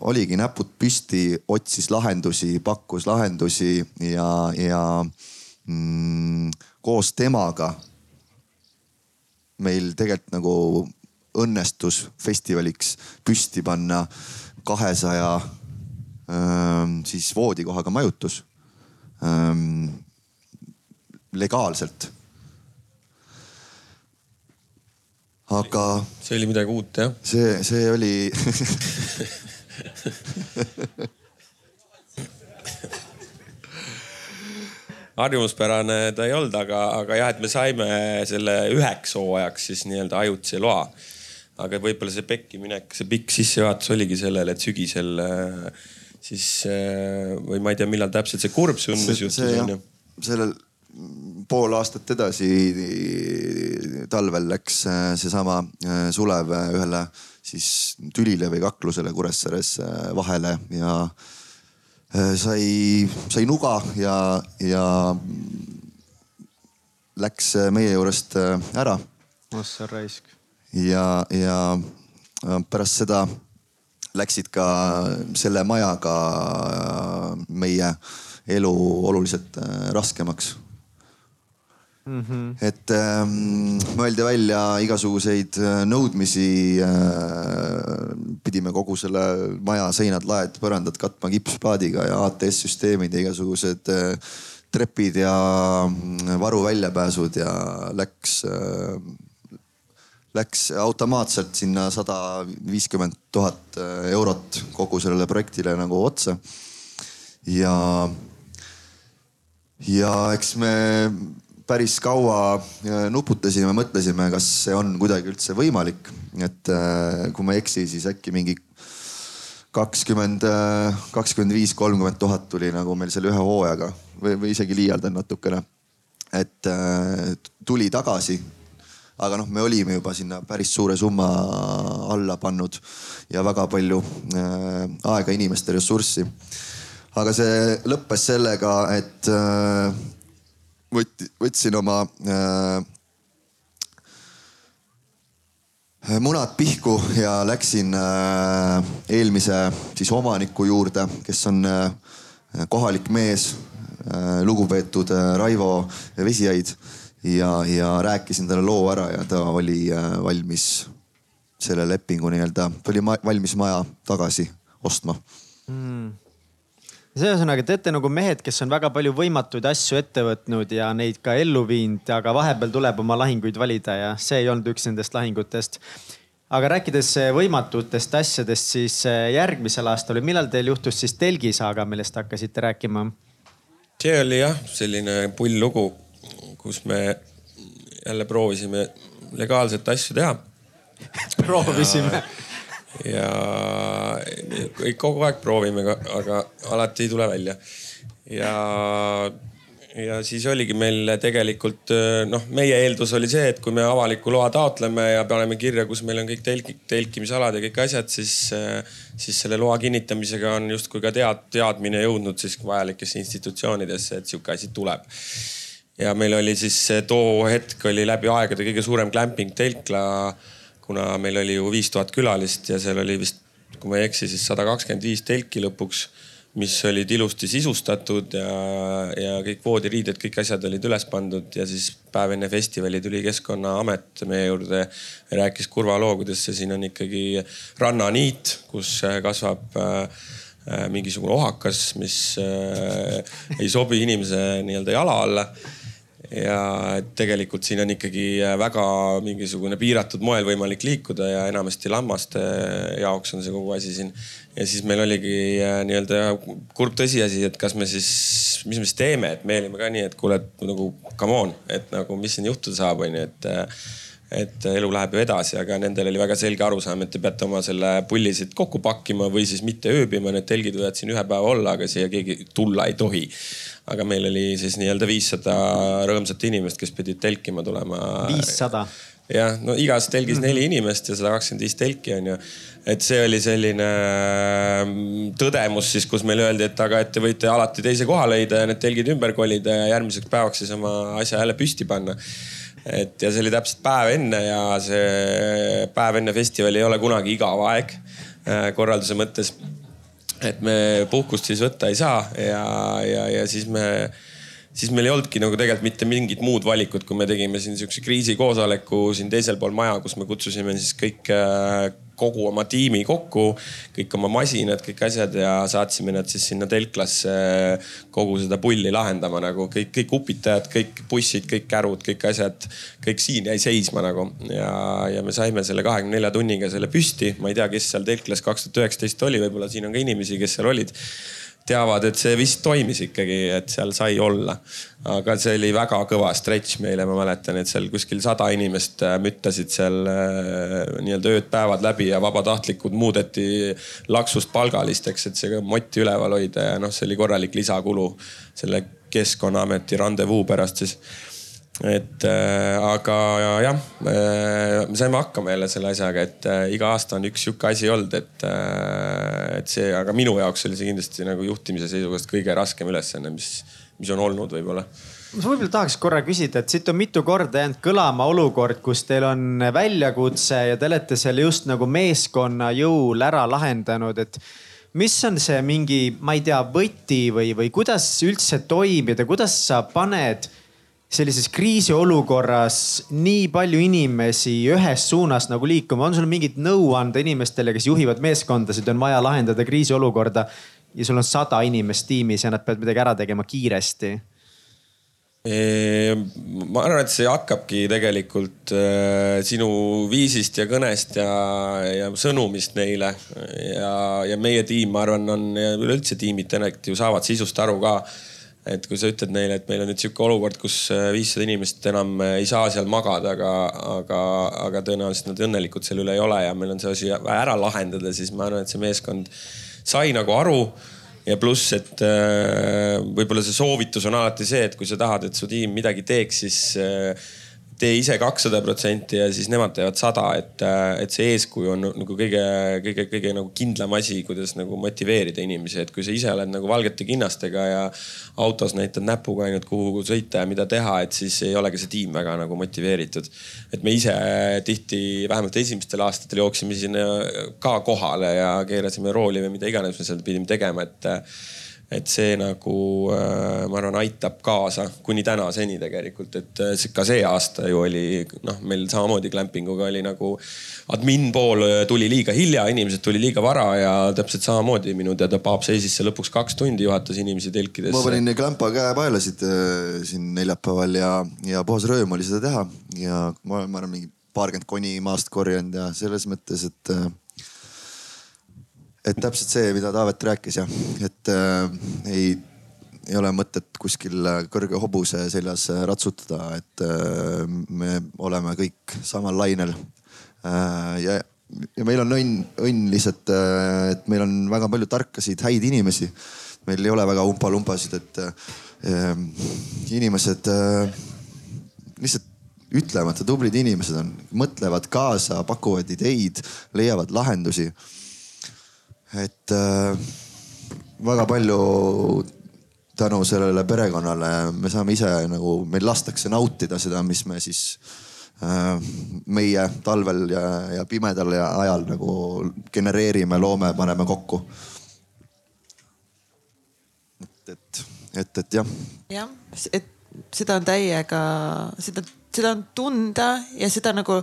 oligi näpud püsti, otsis lahendusi, pakkus lahendusi ja, ja mm, koos temaga meil tegelikult nagu õnnestus festivaliks püsti panna kahesaja siis voodikohaga majutus legaalselt. aga. see oli midagi uut jah? see, see oli harjumuspärane ta ei olnud, aga, aga jah, et me saime selle üheks hooajaks siis nii-öelda ajutise loa. aga võib-olla see pekki minek, see pikk sissejuhatus oligi sellele, et sügisel äh, siis äh, või ma ei tea, millal täpselt see kurb sündmus juhtus onju. sellel pool aastat edasi talvel läks äh, seesama äh, Sulev ühele siis tülile või kaklusele Kuressaares vahele ja sai, sai nuga ja, ja läks meie juurest ära. oh sa raisk. ja, ja pärast seda läksid ka selle majaga meie elu oluliselt äh, raskemaks mm. -hmm. et ähm, mõeldi välja igasuguseid äh, nõudmisi äh,. pidime kogu selle maja seinad, laed, põrandad katma kipsplaadiga ja ATS-süsteemid ja igasugused äh, trepid ja mm, varuväljapääsud ja läks äh, läks automaatselt sinna sada viiskümmend tuhat äh, eurot kogu sellele projektile nagu otsa. ja, ja eks me päris kaua äh, nuputasime, mõtlesime, kas see on kuidagi üldse võimalik. et äh, kui ma ei eksi, siis äkki mingi kakskümmend, kakskümmend viis, kolmkümmend tuhat tuli nagu meil selle ühe hooajaga või, või isegi liialdan natukene. et tuli tagasi aga noh, me olime juba sinna päris suure summa alla pannud ja väga palju äh, aega, inimeste ressurssi. aga see lõppes sellega, et äh, võt-, võtsin oma äh, munad pihku ja läksin äh, eelmise siis omaniku juurde, kes on äh, kohalik mees äh,, lugupeetud äh, Raivo Vesiaid ja, ja rääkisin talle loo ära ja ta oli äh, valmis selle lepingu nii-öelda, ta oli valmis maja tagasi ostma mm see ühesõnaga, te olete nagu mehed, kes on väga palju võimatuid asju ette võtnud ja neid ka ellu viinud, aga vahepeal tuleb oma lahinguid valida ja see ei olnud üks nendest lahingutest. aga rääkides võimatutest asjadest, siis äh, järgmisel aastal või millal teil juhtus siis telgisaaga, millest hakkasite rääkima? see oli jah, selline pull lugu kus me jälle proovisime legaalselt asju teha proovisime. ja, ja kogu aeg proovime, aga alati ei tule välja. ja, ja siis oligi meil tegelikult noh, meie eeldus oli see, et kui me avaliku loa taotleme ja paneme kirja, kus meil on kõik telki, telkimisalad ja kõik asjad, siis, siis selle loa kinnitamisega on justkui ka tead, teadmine jõudnud siis vajalikesse institutsioonidesse, et sihuke asi tuleb ja meil oli siis too hetk oli läbi aegade kõige suurem glamping telkla, kuna meil oli ju viis tuhat külalist ja seal oli vist, kui ma ei eksi, siis sada kakskümmend viis telki lõpuks mis olid ilusti sisustatud ja, ja kõik voodiriided, kõik asjad olid üles pandud ja siis päev enne festivali tuli Keskkonnaamet meie juurde rääkis kurva loo, kuidas see siin on ikkagi rannaniit, kus kasvab äh, mingisugune ohakas, mis äh, ei sobi inimese nii-öelda jala alla ja tegelikult siin on ikkagi väga mingisugune piiratud moel võimalik liikuda ja enamasti lammaste jaoks on see kogu asi siin ja siis meil oligi äh, nii-öelda kurb tõsiasi, et kas me siis, mis me siis teeme, et me olime ka nii, et kuule, et nagu come on, et nagu mis siin juhtuda saab, onju, et äh, et elu läheb ju edasi, aga nendel oli väga selge arusaam, et te peate oma selle pulli siit kokku pakkima või siis mitte ööbima, need telgid võivad siin ühe päeva olla, aga siia keegi tulla ei tohi. Aga meil oli siis nii-öelda viissada rõõmsat inimest, kes pidid telkima tulema. viissada? jah, no igas telgis neli mhm. inimest ja sada kakskümmend viis telki on ju et see oli selline mm, tõdemus siis, kus meile öeldi, et aga, et te võite alati teise koha leida ja need telgid ümber kolida ja järgmiseks päevaks siis oma asja jälle püsti panna. et ja see oli täpselt päev enne ja see päev enne festivali ei ole kunagi igav aeg äh, korralduse mõttes. Et me puhkust siis võtta ei saa ja, ja, ja siis me siis meil ei olnudki nagu tegelikult mitte mingit muud valikut, kui me tegime siin sihukese kriisikoosoleku siin teisel pool maja, kus me kutsusime siis kõik äh, kogu oma tiimi kokku, kõik oma masinad, kõik asjad ja saatsime nad siis sinna telklasse kogu seda pulli lahendama nagu. Kõik, kõik upitajad, kõik bussid, kõik kärud, kõik asjad, kõik siin jäi seisma nagu. Ja, ja me saime selle kahekümne nelja tunniga selle püsti. ma ei tea, kes seal telklas kaks tuhat üheksateist oli, võib-olla siin on ka inimesi, kes seal olid teavad, et see vist toimis ikkagi, et seal sai olla. aga see oli väga kõva stretch meile, ma mäletan, et seal kuskil sada inimest äh, müttasid seal äh, nii-öelda ööd-päevad läbi ja vabatahtlikud muudeti laksust palgalisteks, et see motti üleval hoida ja noh, see oli korralik lisakulu selle Keskkonnaameti randevuu pärast siis et äh, aga jah äh,, me saime hakkama jälle selle asjaga, et äh, iga aasta on üks sihuke asi olnud, et äh,, et see, aga minu jaoks oli see kindlasti nagu juhtimise seisukohast kõige raskem ülesanne, mis, mis on olnud võib-olla. Ma võib-olla tahaks korra küsida, et siit on mitu korda jäänud kõlama olukord, kus teil on väljakutse ja te olete selle just nagu meeskonna jõul ära lahendanud, et mis on see mingi, ma ei tea, võti või, või kuidas üldse toimida, kuidas sa paned sellises kriisiolukorras nii palju inimesi ühes suunas nagu liikuma, on sul mingit nõu anda inimestele, kes juhivad meeskondasid, on vaja lahendada kriisiolukorda ja sul on sada inimest tiimis ja nad peavad midagi ära tegema kiiresti? ma arvan, et see hakkabki tegelikult äh, sinu viisist ja kõnest ja, ja sõnumist neile. Ja, ja meie tiim, ma arvan, on üleüldse tiimid tegelikult ju saavad sisust aru ka et kui sa ütled neile, et meil on nüüd sihuke olukord, kus äh, viissada inimest enam äh, ei saa seal magada, aga, aga, aga tõenäoliselt nad õnnelikud selle üle ei ole ja meil on see asi ära lahendada, siis ma arvan, et see meeskond sai nagu aru. Ja pluss, et äh, võib-olla see soovitus on alati see, et kui sa tahad, et su tiim midagi teeks, siis tee ise kakssada protsenti ja siis nemad teevad sada, et, et see eeskuju on nagu kõige, kõige, kõige nagu kindlam asi, kuidas nagu motiveerida inimesi, et kui sa ise oled nagu valgete kinnastega ja autos näitad näpuga ainult kuhu sõita ja mida teha, et siis ei ole ka see tiim väga nagu motiveeritud. et me ise tihti, vähemalt esimestel aastatel jooksime sinna ka kohale ja keerasime rooli või mida iganes me seal pidime tegema, et et see nagu äh, ma arvan, aitab kaasa kuni tänaseni tegelikult, et äh, ka see aasta ju oli noh, meil samamoodi glampinguga oli nagu admin pool äh, tuli liiga hilja, inimesed tuli liiga vara ja täpselt samamoodi minu teada Paap seisis seal lõpuks kaks tundi, juhatas inimesi telkides. ma panin klampa käepaelasid siin neljapäeval ja, ja puhas rõõm oli seda teha ja ma, ma arvan, mingi paarkümmend koni maast korjanud ja selles mõttes, et et täpselt see, mida Taavet rääkis jah, et äh, ei, ei ole mõtet kuskil kõrge hobuse seljas ratsutada, et äh, me oleme kõik samal lainel äh,. ja, ja meil on õnn, õnn lihtsalt, äh, et meil on väga palju tarkasid, häid inimesi. meil ei ole väga umpa-lumpasid, et äh, inimesed äh, lihtsalt ütlemata tublid inimesed on, mõtlevad kaasa, pakuvad ideid, leiavad lahendusi et äh, väga palju tänu sellele perekonnale me saame ise nagu, meil lastakse nautida seda, mis me siis äh, meie talvel ja, ja pimedal ja ajal nagu genereerime, loome, paneme kokku et, et, et jah. jah, et seda on täiega, seda, seda on tunda ja seda nagu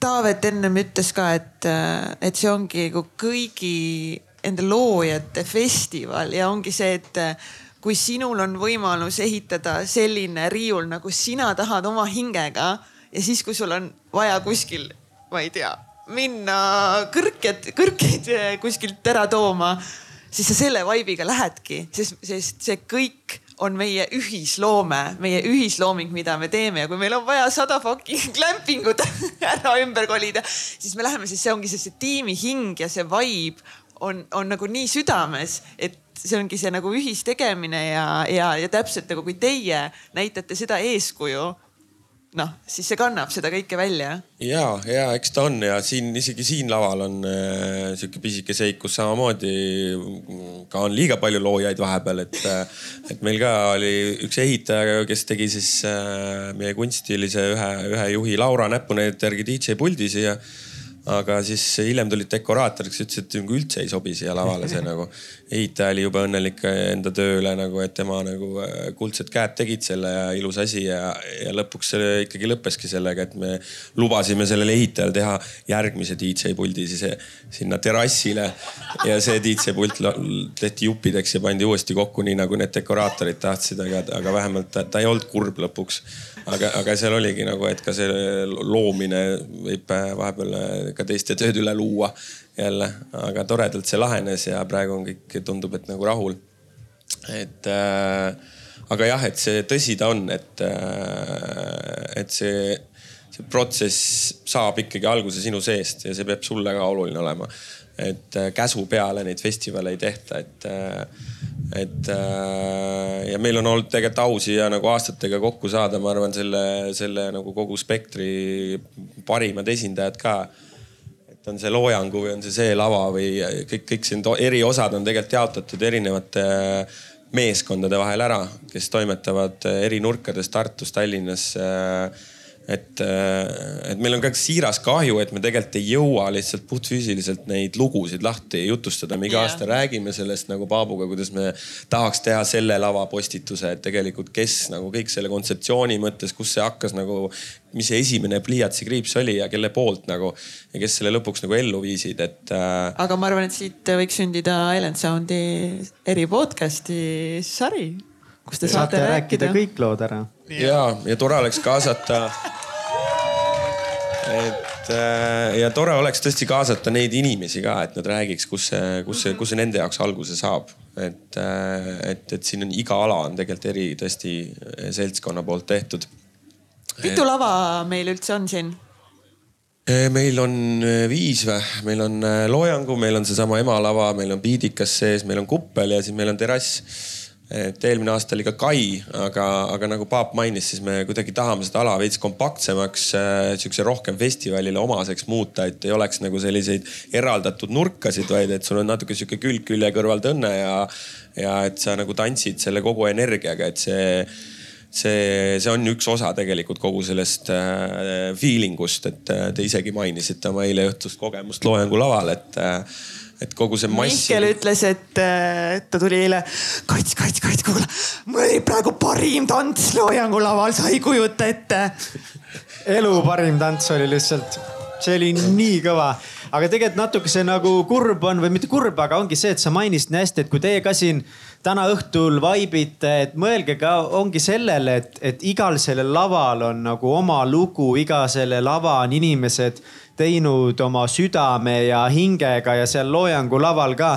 Taavet ennem ütles ka, et, et see ongi nagu kõigi enda loojate festival ja ongi see, et kui sinul on võimalus ehitada selline riiul, nagu sina tahad oma hingega ja siis, kui sul on vaja kuskil, ma ei tea, minna kõrked, kõrkeid kuskilt ära tooma, siis sa selle vibe'iga lähedki, sest, sest see kõik on meie ühisloome, meie ühislooming, mida me teeme. Ja kui meil on vaja sada fucking glamping ut ära ümber kolida, siis me läheme, sest see ongi see, see tiimi hing ja see vibe on, on nagu nii südames, et see ongi see nagu ühistegemine ja, ja, ja täpselt nagu kui teie näitate seda eeskuju noh, siis see kannab seda kõike välja. ja, ja eks ta on ja siin isegi siin laval on äh, sihuke pisike seik, kus samamoodi ka on liiga palju loojaid vahepeal, et, äh, et meil ka oli üks ehitaja, kes tegi siis äh, meie kunstilise ühe, ühe juhi Laura näpunäidete järgi DJ puldi siia aga siis hiljem tulid dekoraatorid, kes ütlesid, et nagu üldse ei sobi siia lavale see nagu. ehitaja oli jube õnnelik enda töö üle nagu, et tema nagu äh, kuldsed käed tegid selle ja ilus asi ja, ja lõpuks see ikkagi lõppeski sellega, et me lubasime sellele ehitajale teha järgmise DJ puldi siis eh, sinna terrassile. ja see DJ pult tehti juppideks ja pandi uuesti kokku, nii nagu need dekoraatorid tahtsid, aga, aga vähemalt ta, ta ei olnud kurb lõpuks aga, aga seal oligi nagu, et ka see loomine võib äh, vahepeal äh, ka teiste tööd üle luua jälle, aga toredalt see lahenes ja praegu on kõik, tundub, et nagu rahul. et äh, aga jah, et see tõsi ta on, et äh,, et see, see protsess saab ikkagi alguse sinu seest ja see peab sulle ka oluline olema. et äh, käsu peale neid festivale ei tehta, et äh, et äh, ja meil on olnud tegelikult au siia nagu aastatega kokku saada, ma arvan, selle, selle nagu kogu spektri parimad esindajad ka. Et on see loojangu või on see see lava või kõik, kõik siin eri osad on tegelikult jaotatud erinevate meeskondade vahel ära, kes toimetavad eri nurkades Tartus, Tallinnas äh, et, äh, et meil on ka siiras kahju, et me tegelikult ei jõua lihtsalt puhtfüüsiliselt neid lugusid lahti jutustada. me iga yeah. aasta räägime sellest nagu Paabuga, kuidas me tahaks teha selle lava postituse, et tegelikult, kes nagu kõik selle kontseptsiooni mõttes, kus see hakkas nagu, mis see esimene pliiatsikriips oli ja kelle poolt nagu ja kes selle lõpuks nagu ellu viisid, et äh.... aga ma arvan, et siit võiks sündida Island Soundi eri podcast'i sari kus te saate, saate rääkida, rääkida kõik lood ära. Ja, ja tore oleks kaasata et äh, ja tore oleks tõesti kaasata neid inimesi ka, et nad räägiks, kus see, kus see, kus see nende jaoks alguse saab. et, äh, et, et siin on iga ala on tegelikult eri tõesti seltskonna poolt tehtud. mitu lava meil üldse on siin? Äh, meil on viis või, meil on loojangu, meil on seesama emalava, meil on piidikas sees, meil on kuppel ja siis meil on terrass et eelmine aasta oli ka Kai, aga, aga nagu Paap mainis, siis me kuidagi tahame seda ala veits kompaktsemaks äh,, sihukese rohkem festivalile omaseks muuta, et ei oleks nagu selliseid eraldatud nurkasid, vaid et sul on natuke sihuke külg külje kõrval tõnne ja, ja et sa nagu tantsid selle kogu energiaga, et see see, see on üks osa tegelikult kogu sellest äh, feeling ust, et äh, te isegi mainisite oma eile õhtust kogemust loojangu laval, et äh, et kogu see mass. Mihkel ütles, et ta tuli eile. Kats, Kats, Kats, kuule, mul oli praegu parim tants loojangu laval, sa ei kujuta ette. elu parim tants oli lihtsalt, see oli nii kõva aga tegelikult natuke see nagu kurb on või mitte kurb, aga ongi see, et sa mainisid nii hästi, et kui teie ka siin täna õhtul vaibite, et mõelge ka, ongi sellele, et, et igal sellel laval on nagu oma lugu, iga selle lava on inimesed teinud oma südame ja hingega ja seal loojangu laval ka.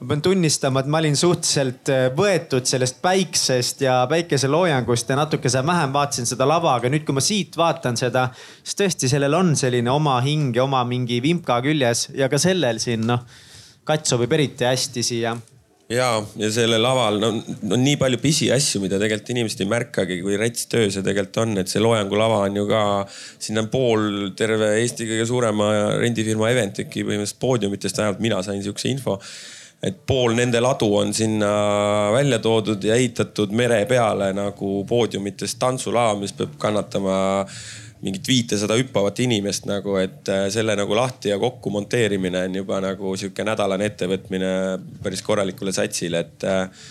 ma pean tunnistama, et ma olin suhteliselt äh, võetud sellest päiksest ja päikeseloojangust ja natuke vähem vaatasin seda lava, aga nüüd, kui ma siit vaatan seda, siis tõesti, sellel on selline oma hing ja oma mingi vimka küljes ja ka sellel siin noh, kats sobib eriti hästi siia ja, ja sellel laval no, on nii palju pisiasju, mida tegelikult inimesed ei märkagi, kui rets töö see tegelikult on, et see loojangulava on ju ka, sinna on pool terve Eesti kõige suurema rendifirma Eventeki põhimõtteliselt poodiumitest, vähemalt mina sain sihukese info et pool nende ladu on sinna välja toodud ja ehitatud mere peale nagu poodiumitest tantsulava, mis peab kannatama mingit viitesada hüppavat inimest nagu, et äh, selle nagu lahti ja kokku monteerimine on juba nagu sihuke nädalane ettevõtmine päris korralikule satsile, et äh,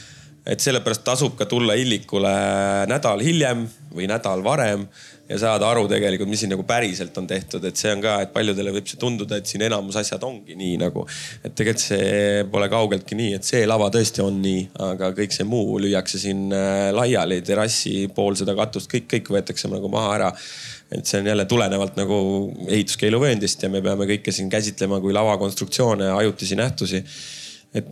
et sellepärast tasub ka tulla Illikule nädal hiljem või nädal varem ja saada aru tegelikult, mis siin nagu päriselt on tehtud, et see on ka, et paljudele võib see tunduda, et siin enamus asjad ongi nii nagu. et tegelikult see pole kaugeltki nii, et see lava tõesti on nii, aga kõik see muu lüüakse siin äh, laiali, terrassi pool seda katust, kõik, kõik võetakse nagu maha ära et see on jälle tulenevalt nagu ehituskeeluvööndist ja me peame kõike siin käsitlema kui lavakonstruktsioone, ajutisi nähtusi et,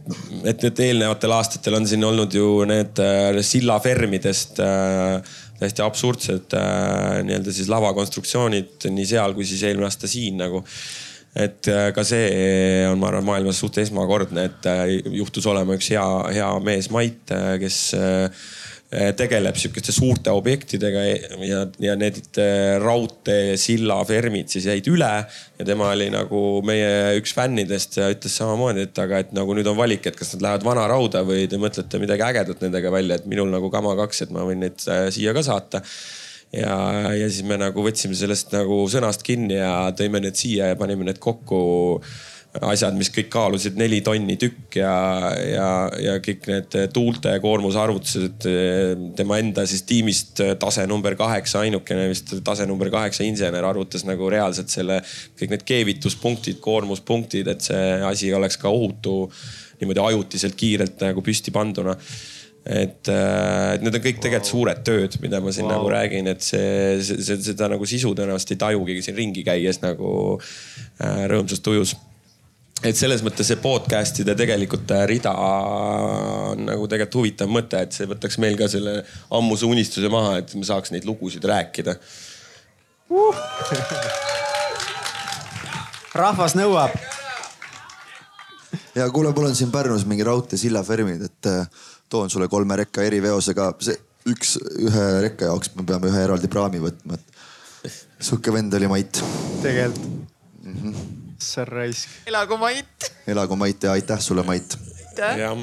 et need eelnevatel aastatel on siin olnud ju need äh, sillafermidest äh, täiesti absurdsed äh, nii-öelda siis lavakonstruktsioonid nii seal kui siis eelmine aasta siin nagu. et äh, ka see on, ma arvan, maailmas suht esmakordne, et äh, juhtus olema üks hea, hea mees Mait, äh, kes tegeleb sihukeste suurte objektidega ja, ja need eh, raudteesilla fermid siis jäid üle. ja tema oli nagu meie üks fännidest ja ütles samamoodi, et aga et nagu nüüd on valik, et kas nad lähevad vana rauda või te mõtlete midagi ägedat nendega välja, et minul nagu kama kaks, et ma võin neid eh, siia ka saata ja, ja siis me nagu võtsime sellest nagu sõnast kinni ja tõime need siia ja panime need kokku asjad, mis kõik kaalusid neli tonni tükk ja, ja, ja kõik need tuulte koormuse arvutused. tema enda siis tiimist tase number kaheksa, ainukene vist tase number kaheksa insener arvutas nagu reaalselt selle, kõik need keevituspunktid, koormuspunktid, et see asi oleks ka ohutu niimoodi ajutiselt kiirelt nagu püsti panduna et, et need on kõik tegelikult suured tööd, mida ma siin wow. nagu räägin, et see, see, seda nagu sisu tõenäoliselt ei tajugi siin ringi käies nagu äh, rõõmsas tujus et selles mõttes see podcast'ide tegelikult äh, rida on nagu tegelikult huvitav mõte, et see võtaks meil ka selle ammuse unistuse maha, et me saaks neid lugusid rääkida uh. rahvas nõuab. ja kuule, mul on siin Pärnus mingi raudteesilla fermid, et äh, toon sulle kolme rekka eriveosega, see üks, ühe rekka jaoks me peame ühe eraldi praami võtma, et sihuke vend oli Mait. tegelikult mm. -hmm sa raisk. elagu Mait. elagu Mait ja aitäh sulle, Mait. jah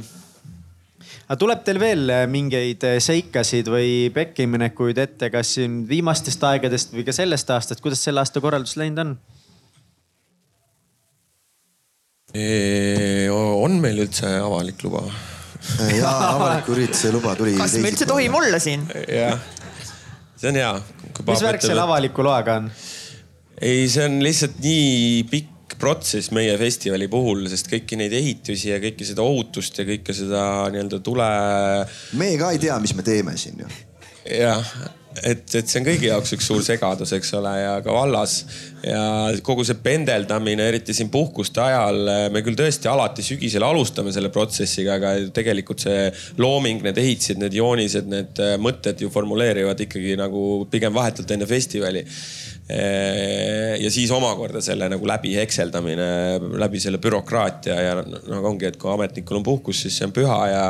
aga tuleb teil veel äh, mingeid äh, seikasid või pekkiminekuid ette, kas siin viimastest aegadest või ka sellest aastast, kuidas selle aasta korraldus läinud on? on meil üldse avalik luba? ja avaliku ürituse luba tuli. kas me üldse tohime olla siin? jah, see on hea. mis värk selle avaliku loaga on? ei, see on lihtsalt nii pikk protsess meie festivali puhul, sest kõiki neid ehitusi ja kõike seda ohutust ja kõike seda nii-öelda tule. me ka ei tea, mis me teeme siin ju. jah, et, et see on kõigi jaoks üks suur segadus, eks ole, ja ka vallas ja kogu see pendeldamine, eriti siin puhkuste ajal. me küll tõesti alati sügisel alustame selle protsessiga, aga tegelikult see looming, need ehitised, need joonised, need mõtted ju formuleerivad ikkagi nagu pigem vahetult enne festivali ja siis omakorda selle nagu läbi hekseldamine, läbi selle bürokraatia ja noh, ongi, et kui ametnikul on puhkus, siis see on püha ja,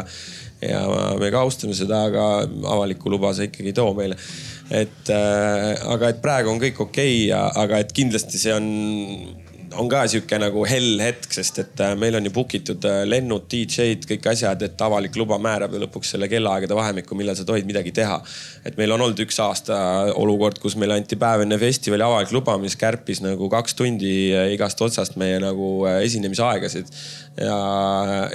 ja me ka austame seda, aga avalikku luba see ikkagi ei too meile. et äh, aga et praegu on kõik okei okay, aga et kindlasti see on on ka sihuke nagu hell hetk, sest et äh, meil on ju book itud äh, lennud, DJ-d, kõik asjad, et avalik luba määrab ju lõpuks selle kellaaegade vahemikku, millal sa tohid midagi teha. et meil on olnud üks aasta olukord, kus meile anti päev enne festivali avalik luba, mis kärpis nagu kaks tundi äh, igast otsast meie nagu esinemisaegasid. ja,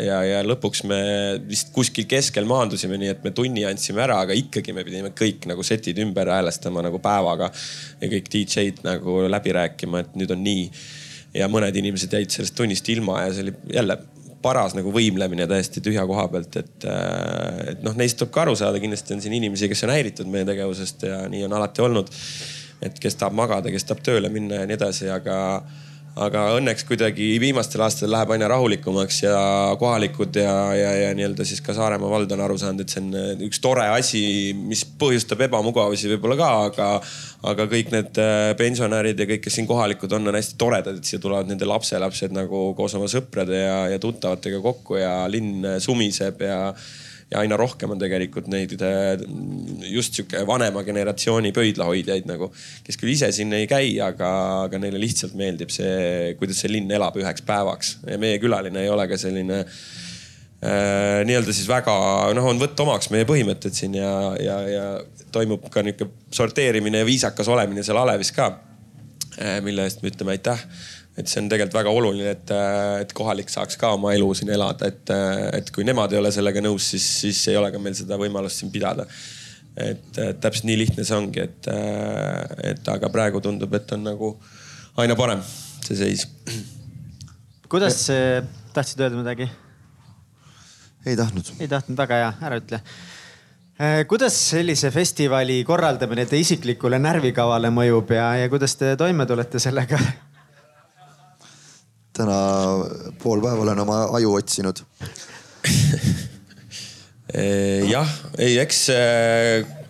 ja, ja lõpuks me vist kuskil keskel maandusime, nii et me tunni andsime ära, aga ikkagi me pidime kõik nagu setid ümber häälestama nagu päevaga ja kõik DJ-d nagu läbi rääkima, et nüüd on nii ja mõned inimesed jäid sellest tunnist ilma ja see oli jälle paras nagu võimlemine täiesti tühja koha pealt, et, äh, et noh, neist tuleb ka aru saada, kindlasti on siin inimesi, kes on häiritud meie tegevusest ja nii on alati olnud. et kes tahab magada, kes tahab tööle minna ja nii edasi, aga aga õnneks kuidagi viimastel aastatel läheb aina rahulikumaks ja kohalikud ja, ja, ja nii-öelda siis ka Saaremaa vald on aru saanud, et see on äh, üks tore asi, mis põhjustab ebamugavusi võib-olla ka, aga, aga kõik need äh, pensionärid ja kõik, kes siin kohalikud on, on hästi toredad, et siia tulevad nende lapselapsed nagu koos oma sõprade ja, ja tuttavatega kokku ja linn sumiseb ja ja aina rohkem on tegelikult neid äh, just sihuke vanema generatsiooni pöidlahoidjaid nagu, kes küll ise siin ei käi, aga, aga neile lihtsalt meeldib see, kuidas see linn elab üheks päevaks. meie külaline ei ole ka selline äh, nii-öelda siis väga noh, on võtta omaks meie põhimõtted siin ja, ja, ja toimub ka nihuke sorteerimine ja viisakas olemine seal alevis ka äh,. mille eest me ütleme aitäh et see on tegelikult väga oluline, et, et kohalik saaks ka oma elu siin elada, et, et kui nemad ei ole sellega nõus, siis, siis ei ole ka meil seda võimalust siin pidada. et, täpselt nii lihtne see ongi, et, et aga praegu tundub, et on nagu aina parem see seis. kuidas, tahtsid öelda midagi? ei tahtnud. ei tahtnud, väga hea, ära ütle äh, kuidas sellise festivali korraldamine teie isiklikule närvikavale mõjub ja, ja kuidas te toime tulete sellega? Täna pool päeva olen oma aju otsinud. Jah, ei, eks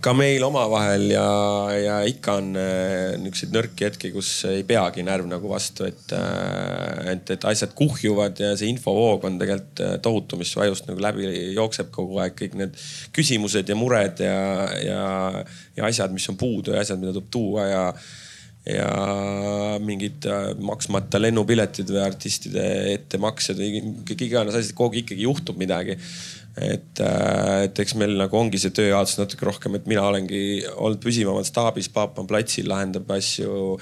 ka meil omavahel ja, ja ikka on äh, niisuguseid nõrki hetki, kus ei peagi närv nagu vastu, et, äh, et, et asjad kuhjuvad ja see infovoog on tegelikult äh, tohutu, mis su ajust nagu läbi jookseb kogu aeg, kõik need küsimused ja mured ja, ja, ja asjad, mis on puudu ja asjad, mida tuleb tuua ja ja mingid maksmata lennupiletid või artistide ettemaksed või kõik iganes asjad, kogu aeg ikkagi juhtub midagi et, äh, et eks meil nagu ongi see tööjaotus natuke rohkem, et mina olengi olnud püsivamalt staabis, paap on platsil, lahendab asju.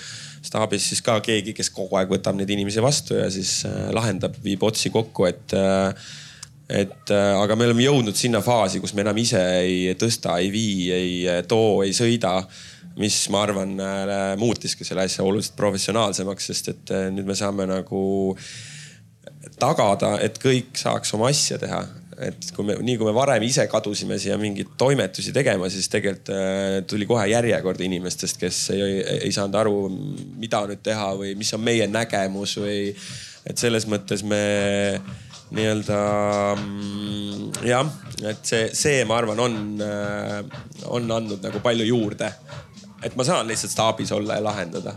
staabis siis ka keegi, kes kogu aeg võtab neid inimesi vastu ja siis äh, lahendab, viib otsi kokku, et äh, et aga me oleme jõudnud sinna faasi, kus me enam ise ei tõsta, ei vii, ei too, ei sõida mis ma arvan muutiski selle asja oluliselt professionaalsemaks, sest et nüüd me saame nagu tagada, et kõik saaks oma asja teha et kui me, nii kui me varem ise kadusime siia mingeid toimetusi tegema, siis tegelikult äh, tuli kohe järjekord inimestest, kes ei, ei, saanud aru, mida nüüd teha või mis on meie nägemus või. et selles mõttes me nii-öelda mm, jah, et see, see, ma arvan, on, äh, on andnud nagu palju juurde. Et ma saan lihtsalt staabis olla ja lahendada.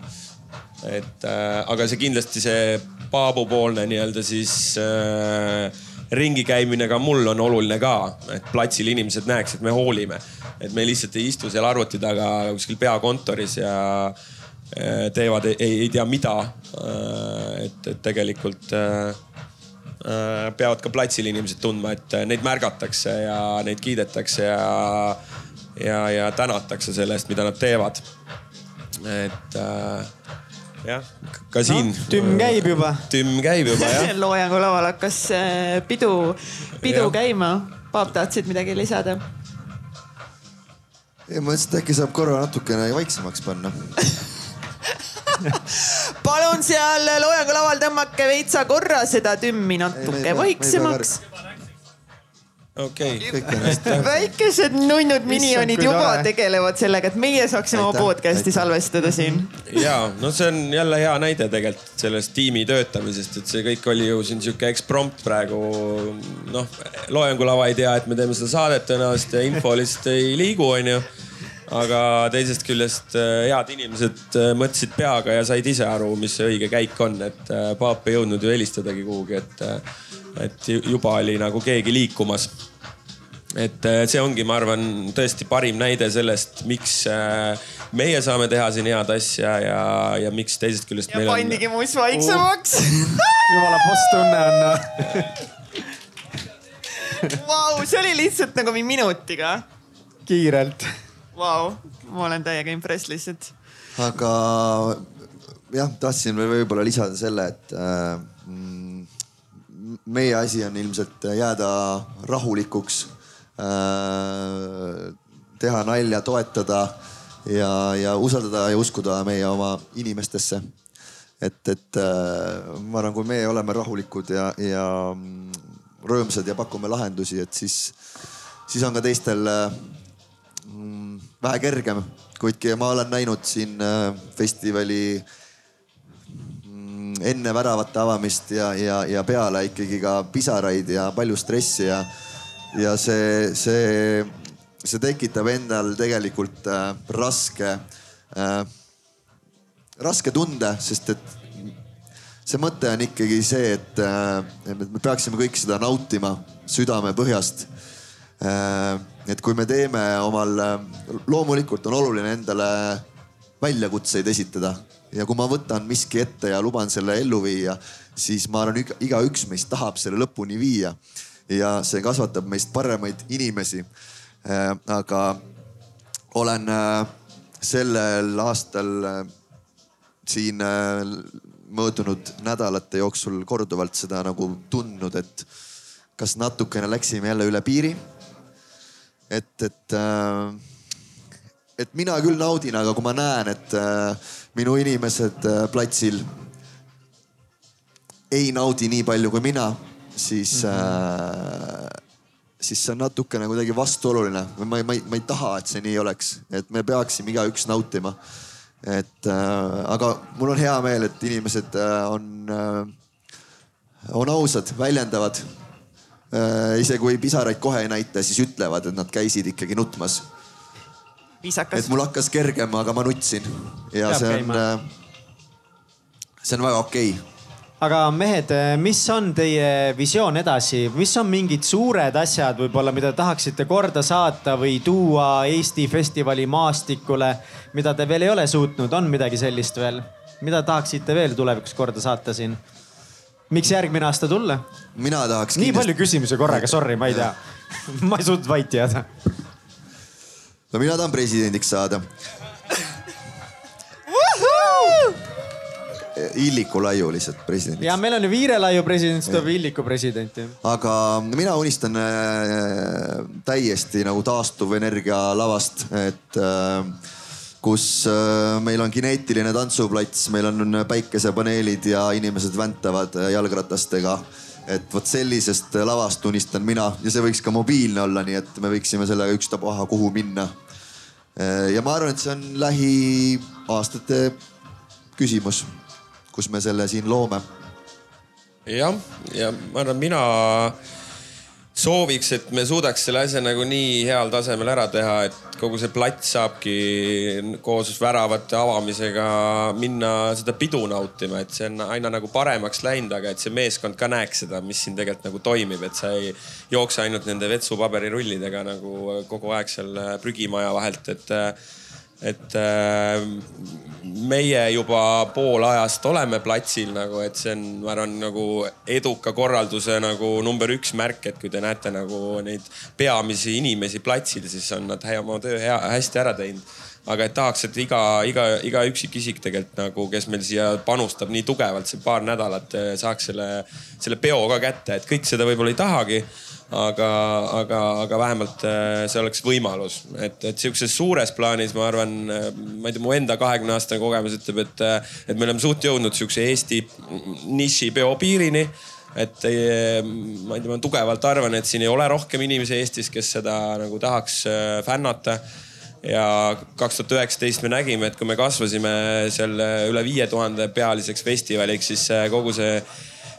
et äh, aga see kindlasti see Paabu-poolne nii-öelda siis äh, ringi käimine ka mul on oluline ka, et platsil inimesed näeks, et me hoolime. et me lihtsalt ei istu seal arvuti taga kuskil peakontoris ja äh, teevad ei, ei tea mida. Äh, et, et tegelikult äh, peavad ka platsil inimesed tundma, et neid märgatakse ja neid kiidetakse ja, ja, ja tänatakse selle eest, mida nad teevad. et jah, ka siin no,. tümm käib juba. tümm käib juba jah loojangu laval hakkas äh, pidu, pidu ja. käima. Paap, tahtsid midagi lisada? ei, ma mõtlesin, et äkki saab korra natukene vaiksemaks panna palun seal loojangu laval tõmmake veitsa korra seda tümmi natuke vaiksemaks okei okay., väikesed nunnud minionid juba ole. tegelevad sellega, et meie saaksime oma podcast'i salvestada siin. ja no see on jälle hea näide tegelikult sellest tiimi töötamisest, et see kõik oli ju siin sihuke eksprompt praegu. noh, loengulava ei tea, et me teeme seda saadet tõenäoliselt ja info lihtsalt ei liigu, onju aga teisest küljest äh, head inimesed äh, mõtlesid peaga ja said ise aru, mis see õige käik on, et äh, paap ei jõudnud ju helistadagi kuhugi, et, et juba oli nagu keegi liikumas et äh, see ongi, ma arvan, tõesti parim näide sellest, miks äh, meie saame teha siin head asja ja, ja miks teisest küljest. ja pandigi on... muss vaiksemaks uh,. jumala boss-tunne on Vau, see oli lihtsalt nagu minutiga. kiirelt. Vau, ma olen täiega impress lihtsalt. aga jah, tahtsin veel võib-olla lisada selle, et äh, mm, meie asi on ilmselt jääda rahulikuks teha nalja, toetada ja, ja usaldada ja uskuda meie oma inimestesse. et, et äh, ma arvan, kui meie oleme rahulikud ja, ja mm, rõõmsad ja pakume lahendusi, et siis, siis on ka teistel mm, vähe kergem. kuidki ma olen näinud siin äh, festivali mm, enne väravate avamist ja, ja, ja peale ikkagi ka pisaraid ja palju stressi ja ja see, see, see tekitab endal tegelikult äh, raske äh,, raske tunde, sest et see mõte on ikkagi see, et äh, me peaksime kõik seda nautima südamepõhjast äh,. et kui me teeme omal, loomulikult on oluline endale väljakutseid esitada ja kui ma võtan miski ette ja luban selle ellu viia, siis ma arvan, igaüks meist tahab selle lõpuni viia ja see kasvatab meist paremaid inimesi. Äh, aga olen äh, sellel aastal äh, siin möödunud nädalate jooksul korduvalt seda nagu tundnud, et kas natukene läksime jälle üle piiri. et, et et mina küll naudin, aga kui ma näen, et minu inimesed platsil ei naudi nii palju kui mina, siis mm, -hmm. äh, siis see on natukene kuidagi vastuoluline. ma ei, ma ei, ma ei taha, et see nii oleks, et me peaksime igaüks nautima. et äh, aga mul on hea meel, et inimesed äh, on äh,, on ausad, väljendavad äh,. isegi kui pisaraid kohe ei näita, siis ütlevad, et nad käisid ikkagi nutmas et mul hakkas kergem, aga ma nutsin ja Peab see on, äh, see on väga okei okay aga mehed, mis on teie visioon edasi, mis on mingid suured asjad võib-olla, mida tahaksite korda saata või tuua Eesti festivali maastikule, mida te veel ei ole suutnud, on midagi sellist veel, mida tahaksite veel tulevikus korda saata siin? miks järgmine aasta tulla? mina tahaks. nii kindlasti... palju küsimusi korraga, sorry, ma ei tea ma ei suutnud vait jääda no mina tahan presidendiks saada. Illiku laiu lihtsalt presidendiks. ja meil on ju Viire laiu president, siis tuleb Illiku president ju. aga mina unistan äh, täiesti nagu taastuvenergia lavast, et äh, kus meil on kineetiline tantsuplats, meil on päikesepaneelid ja inimesed väntavad jalgratastega et vot sellisest lavast unistan mina ja see võiks ka mobiilne olla, nii et me võiksime sellega ükstapuha kuhu minna. ja ma arvan, et see on lähiaastate küsimus, kus me selle siin loome. jah, ja ma arvan, mina sooviks, et me suudaks selle asja nagu nii heal tasemel ära teha, et kogu see plats saabki koos väravate avamisega minna seda pidu nautima, et see on aina nagu paremaks läinud, aga et see meeskond ka näeks seda, mis siin tegelikult nagu toimib, et sa ei jookse ainult nende vetsupaberirullidega nagu kogu aeg seal prügimaja vahelt, et et äh, meie juba pool ajast oleme platsil nagu, et see on, ma arvan, nagu eduka korralduse nagu number üks märk, et kui te näete nagu neid peamisi inimesi platsil, siis on nad oma töö hea, hästi ära teinud. Aga et tahaks, et iga, iga, iga üksikisik tegelikult nagu, kes meil siia panustab nii tugevalt, see paar nädalat saaks selle, selle peo ka kätte, et kõik seda võib-olla ei tahagi aga, aga, aga vähemalt äh, see oleks võimalus, et, et sihukeses suures plaanis ma arvan, äh, ma ei tea, mu enda kahekümne aastane kogemus ütleb, et, äh, et me oleme suht jõudnud sihukese Eesti nišipeo piirini et ma ei tea, ma tugevalt arvan, et siin ei ole rohkem inimesi Eestis, kes seda nagu tahaks fännata. Ja kaks tuhat üheksateist me nägime, et kui me kasvasime selle üle viie tuhande pealiseks festivaliks, siis kogu see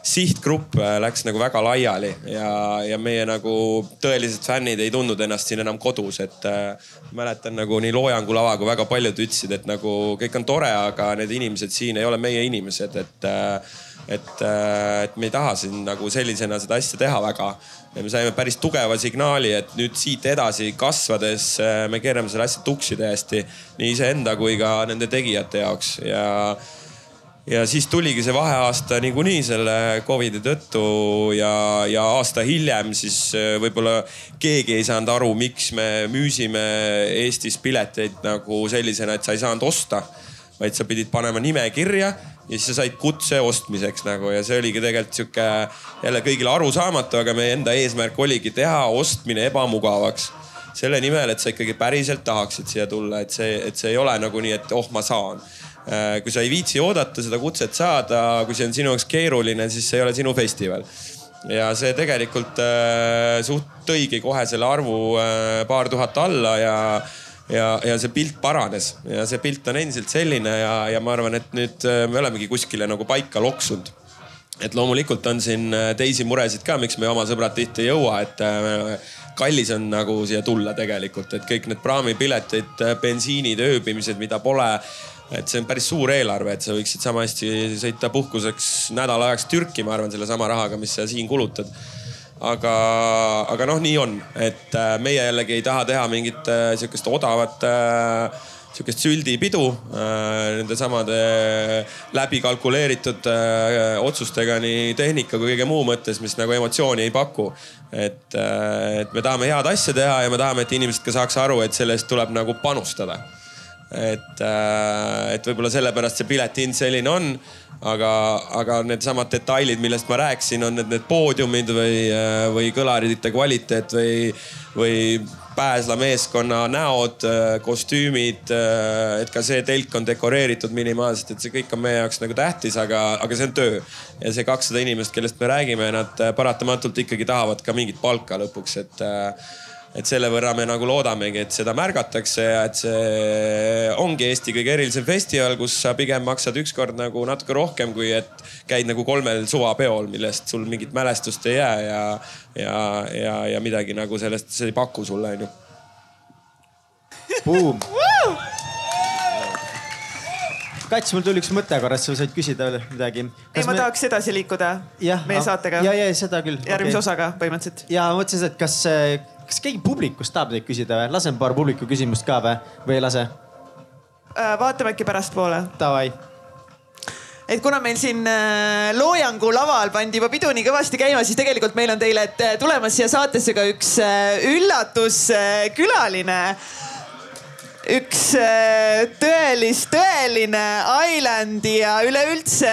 sihtgrupp äh, läks nagu väga laiali ja, ja meie nagu tõelised fännid ei tundnud ennast siin enam kodus, et äh, mäletan nagu nii Loojangu lava kui väga paljud ütlesid, et nagu kõik on tore, aga need inimesed siin ei ole meie inimesed, et äh, et, äh, et me ei taha siin nagu sellisena seda asja teha väga. ja me saime päris tugeva signaali, et nüüd siit edasi kasvades äh, me keerame selle asja tuksi täiesti nii iseenda kui ka nende tegijate jaoks ja ja siis tuligi see vaheaasta niikuinii selle Covidi tõttu ja, ja aasta hiljem siis äh, võib-olla keegi ei saanud aru, miks me müüsime Eestis pileteid nagu sellisena, et sa ei saanud osta. vaid sa pidid panema nime kirja ja siis sa said kutse ostmiseks nagu ja see oligi tegelikult sihuke jälle kõigile arusaamatu, aga meie enda eesmärk oligi teha ostmine ebamugavaks selle nimel, et sa ikkagi päriselt tahaksid siia tulla, et see, et see ei ole nagu nii, et oh, ma saan kui sa ei viitsi oodata seda kutset saada, kui see on sinu jaoks keeruline, siis see ei ole sinu festival. ja see tegelikult äh, suht tõigi kohe selle arvu äh, paar tuhat alla ja, ja, ja see pilt paranes. Ja see pilt on endiselt selline ja, ja ma arvan, et nüüd me olemegi kuskile nagu paika loksunud. Et loomulikult on siin teisi muresid ka, miks meie oma sõbrad tihti ei jõua, et kallis on nagu siia tulla tegelikult, et kõik need praamipiletid, bensiinid, ööbimised, mida pole et see on päris suur eelarve, et sa võiksid sama hästi sõita puhkuseks nädala ajaks Türki, ma arvan, sellesama rahaga, mis sa siin kulutad. aga, aga noh, nii on, et äh, meie jällegi ei taha teha mingit äh, sihukest odavat äh, sihukest süldipidu nende samade läbi kalkuleeritud otsustega nii tehnika kui kõige muu mõttes, mis nagu emotsiooni ei paku. et, et me tahame head asja teha ja me tahame, et inimesed ka saaks aru, et selle eest tuleb nagu panustada et, et võib-olla sellepärast see piletihind selline on aga, aga needsamad detailid, millest ma rääkisin, on need, need poodiumid või, või kõlarite kvaliteet või, või Pääsla meeskonna näod, kostüümid, et ka see telk on dekoreeritud minimaalselt, et see kõik on meie jaoks nagu tähtis, aga, aga see on töö. ja see kakssada inimest, kellest me räägime, nad paratamatult ikkagi tahavad ka mingit palka lõpuks, et et selle võrra me nagu loodamegi, et seda märgatakse ja et see ongi Eesti kõige erilisem festival, kus sa pigem maksad ükskord nagu natuke rohkem, kui et käid nagu kolmel suvapeol, millest sul mingit mälestust ei jää ja, ja, ja, ja midagi nagu sellest, see ei paku sulle, onju. Buum. Kats, mul tuli üks mõte korra, sa said küsida veel midagi. ei, ma me... tahaks edasi liikuda ja, meie saatega. ja, ja seda küll. järgmise okay. osaga põhimõtteliselt. ja mõtlesin, et kas kas keegi publikust tahab neid küsida või? lasen paar publiku küsimust ka või, või ei lase? Äh, vaatame äkki pärastpoole. Davai et kuna meil siin äh, loojangu laval pandi juba pidu nii kõvasti käima, siis tegelikult meil on teile äh, tulemas siia saatesse ka üks üllatuskülaline. üks tõelis, tõeline Islandi ja üleüldse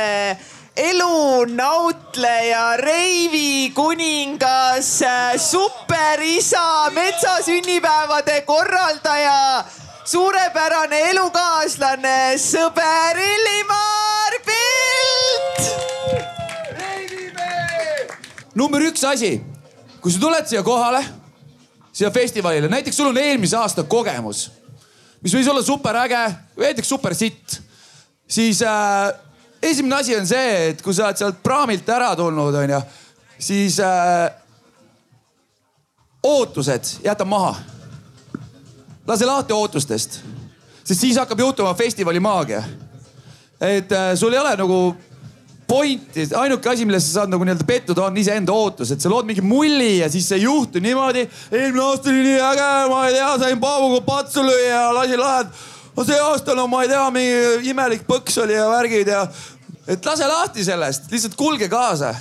elunautleja, reivi kuningas, superisa, metsasünnipäevade korraldaja, suurepärane elukaaslane, sõber Illimar Pilt. number üks asi, kui sa tuled siia kohale, siia festivalile, näiteks sul on eelmise aasta kogemus, mis võis olla super äge, näiteks super sitt, siis äh, esimene asi on see, et kui sa oled sealt praamilt ära tulnud, onju, siis äh, ootused jäta maha. lase lahti ootustest, sest siis hakkab juhtuma festivali maagia. et äh, sul ei ole nagu pointi, ainuke asi, milles sa saad nagu nii-öelda pettuda, on iseenda ootus, et sa lood mingi mulli ja siis see ei juhtu niimoodi. eelmine aasta oli nii äge, ma ei tea, sain Paavuga patsu lüüa ja lasin lahed no see aasta, no ma ei tea, mingi imelik põks oli ja värgid ja. et lase lahti sellest, lihtsalt kulge kaasa.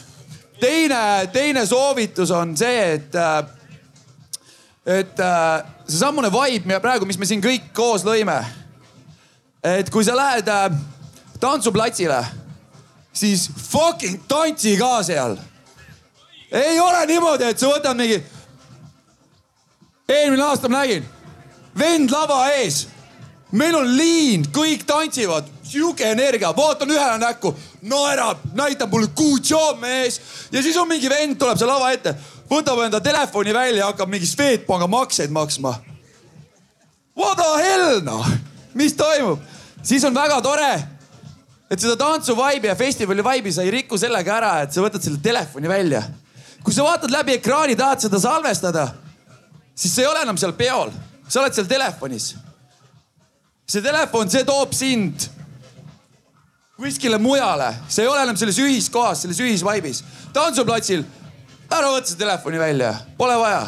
teine, teine soovitus on see, et, et seesamune vibe praegu, mis me siin kõik koos lõime. et kui sa lähed tantsuplatsile, siis fucking tantsi ka seal. ei ole niimoodi, et sa võtad mingi. eelmine aasta ma nägin, vend lava ees meil on liin, kõik tantsivad, sihuke energia, vaatan ühele näkku, naerab, näitab mulle good job mees. ja siis on mingi vend tuleb seal lava ette, võtab enda telefoni välja ja hakkab mingi Swedbanka makseid maksma. What the hell noh, mis toimub? siis on väga tore, et seda tantsu vibe'i ja festivali vibe'i sa ei riku sellega ära, et sa võtad selle telefoni välja. kui sa vaatad läbi ekraani, tahad seda salvestada, siis sa ei ole enam seal peol, sa oled seal telefonis see telefon, see toob sind kuskile mujale, see ei ole enam selles ühiskohas, selles ühisvaibis. tantsuplatsil, ära võta see telefoni välja, pole vaja.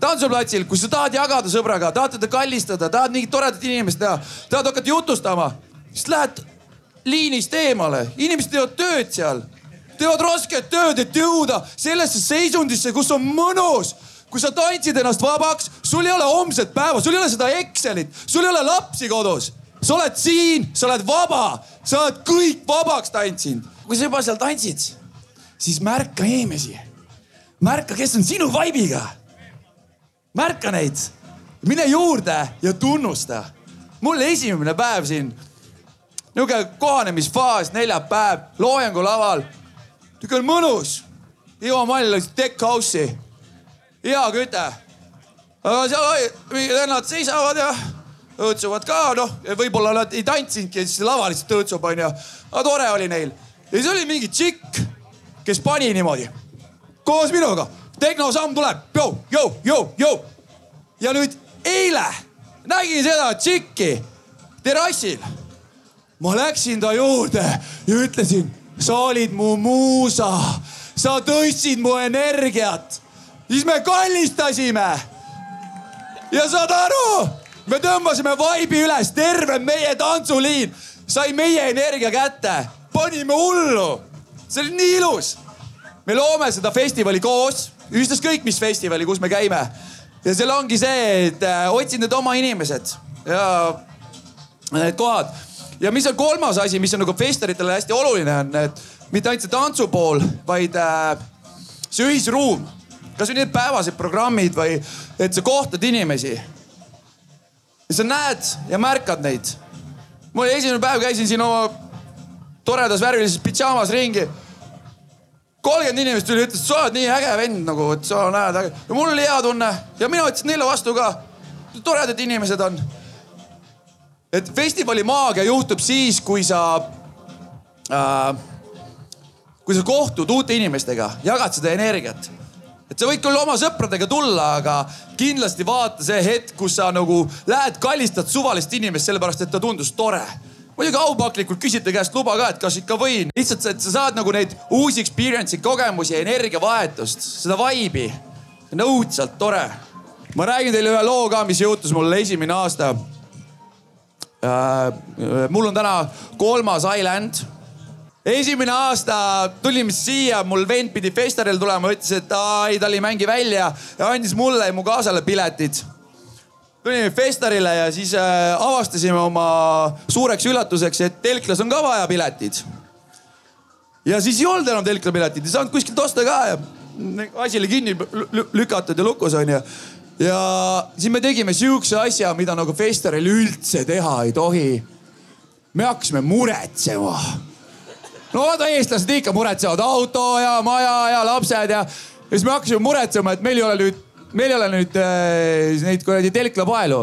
tantsuplatsil, kui sa tahad jagada sõbraga, tahad teda kallistada, tahad mingit toredat inimest näha, tahad hakata jutustama, siis lähed liinist eemale, inimesed teevad tööd seal, teevad rasket tööd, et jõuda sellesse seisundisse, kus on mõnus kui sa tantsid ennast vabaks, sul ei ole homset päeva, sul ei ole seda Excelit, sul ei ole lapsi kodus. sa oled siin, sa oled vaba, sa oled kõik vabaks tantsinud. kui sa juba seal tantsid, siis märka inimesi. märka, kes on sinu vaibiga. märka neid, mine juurde ja tunnusta. mul esimene päev siin, nihuke kohanemisfaas, neljapäev, loojangu laval. nihuke mõnus. Ivo Mall läks tech house'i hea küte. aga seal mingid vennad seisavad ja õõtsuvad ka, noh, võib-olla nad ei tantsinudki, siis lava lihtsalt õõtsub, onju. aga tore oli neil. ja siis oli mingi tšikk, kes pani niimoodi koos minuga. tehnosamm tuleb, jõu, jõu, jõu, jõu. ja nüüd eile nägin seda tšikki terrassil. ma läksin ta juurde ja ütlesin, sa olid mu muusa, sa tõstsid mu energiat siis me kallistasime. ja saad aru, me tõmbasime vaibi üles, terve meie tantsuliin sai meie energia kätte, panime hullu. see oli nii ilus. me loome seda festivali koos, ükskõik mis festivali, kus me käime. ja seal ongi see, et äh, otsin need oma inimesed ja need kohad. ja mis on kolmas asi, mis on nagu festivalidele hästi oluline on, et mitte ainult see tantsupool, vaid äh, see ühisruum. Kasvõi need päevased programmid või et sa kohtad inimesi. ja sa näed ja märkad neid. oli esimene päev, käisin siin oma toredas värvilises pidžaamas ringi kolmkümmend inimest tuli, ütles, sa oled nii äge vend nagu, et sa näed äge. ja mul oli hea tunne ja mina ütlesin neile vastu ka. toredad inimesed on. et festivali maagia juhtub siis, kui sa äh,, kui sa kohtud uute inimestega, jagad seda energiat. Et sa võid küll oma sõpradega tulla, aga kindlasti vaata see hetk, kus sa nagu lähed, kallistad suvalist inimest sellepärast, et ta tundus tore muidugi aupaklikult küsite käest luba ka, et kas ikka võin. lihtsalt, et sa saad nagu neid uusi experience'i, kogemusi, energiavahetust, seda vibe'i. see on õudselt tore. ma räägin teile ühe loo ka, mis juhtus mul esimene aasta äh,. mul on täna kolmas Island esimene aasta tulime siia, mul vend pidi festivalile tulema, ütles, et ai, tal ei mängi välja ja andis mulle ja mu kaasale piletid tulime festivalile ja siis äh, avastasime oma suureks üllatuseks, et telklas on ka vaja piletid. ja siis ei olnud enam telkla piletid, ei saanud kuskilt osta ka ja asi oli kinni lükatud ja lukus onju. ja siis me tegime sihukese asja, mida nagu festivalil üldse teha ei tohi. me hakkasime muretsema. No vaata, eestlased ikka muretsevad auto ja maja ja lapsed ja, ja siis me hakkasime muretsema, et meil ei ole nüüd meil ei ole nüüd äh, neid kuradi telklapaelu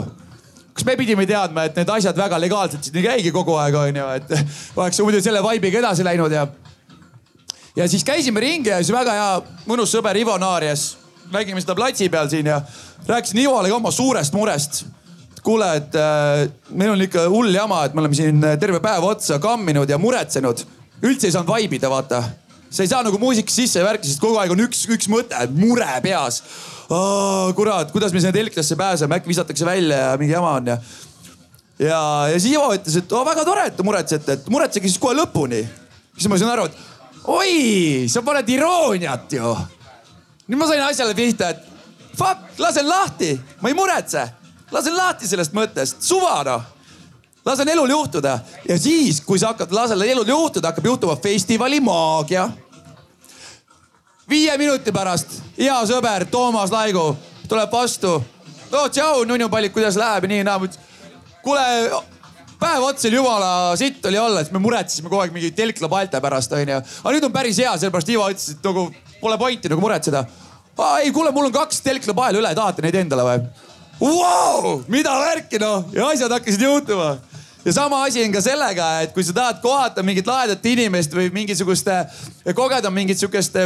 kas me pidime teadma, et need asjad väga legaalselt siin ei käigi kogu aeg onju, et oleks muidu selle vibe'iga edasi läinud ja. ja siis käisime ringi ja siis väga hea mõnus sõber Ivo Naarjas, nägime seda platsi peal siin ja rääkisin Ivole ka oma suurest murest. kuule, et äh, meil on ikka hull jama, et me oleme siin terve päev otsa kamminud ja muretsenud. Üldse ei saanud vibe ida, vaata. sa ei saa nagu muusikasse sisse värki, sest kogu aeg on üks, üks mõte, mure peas kurat, kuidas me sinna telklasse pääseme, äkki visatakse välja ja mingi jama on ja. ja, ja siis Ivo ütles, et oh, väga tore, et te muretsete, et muretsege siis kohe lõpuni. siis ma sain aru, et oi, sa paned irooniat ju. nüüd ma sain asjale pihta, et fuck, lasen lahti, ma ei muretse. lasen lahti sellest mõttest, suva noh lasen elul juhtuda ja siis, kui sa hakkad lasel elul juhtuda, hakkab juhtuma festivali maagia viie minuti pärast hea sõber Toomas Laigu tuleb vastu. no tšau, nunnupallid, kuidas läheb ja nii ja naa. kuule, päev otsa oli jumala sitt oli olla, siis me muretsesime kogu aeg mingi telkla Balta pärast onju. aga nüüd on päris hea, sellepärast Ivo ütles, et nagu pole pointi nagu muretseda. ei, kuule, mul on kaks telkla paelu üle, tahate neid endale või wow,? mida värki noh ja asjad hakkasid juhtuma ja sama asi on ka sellega, et kui sa tahad kohata mingit lahedat inimest või mingisugust, kogeda mingit sihukest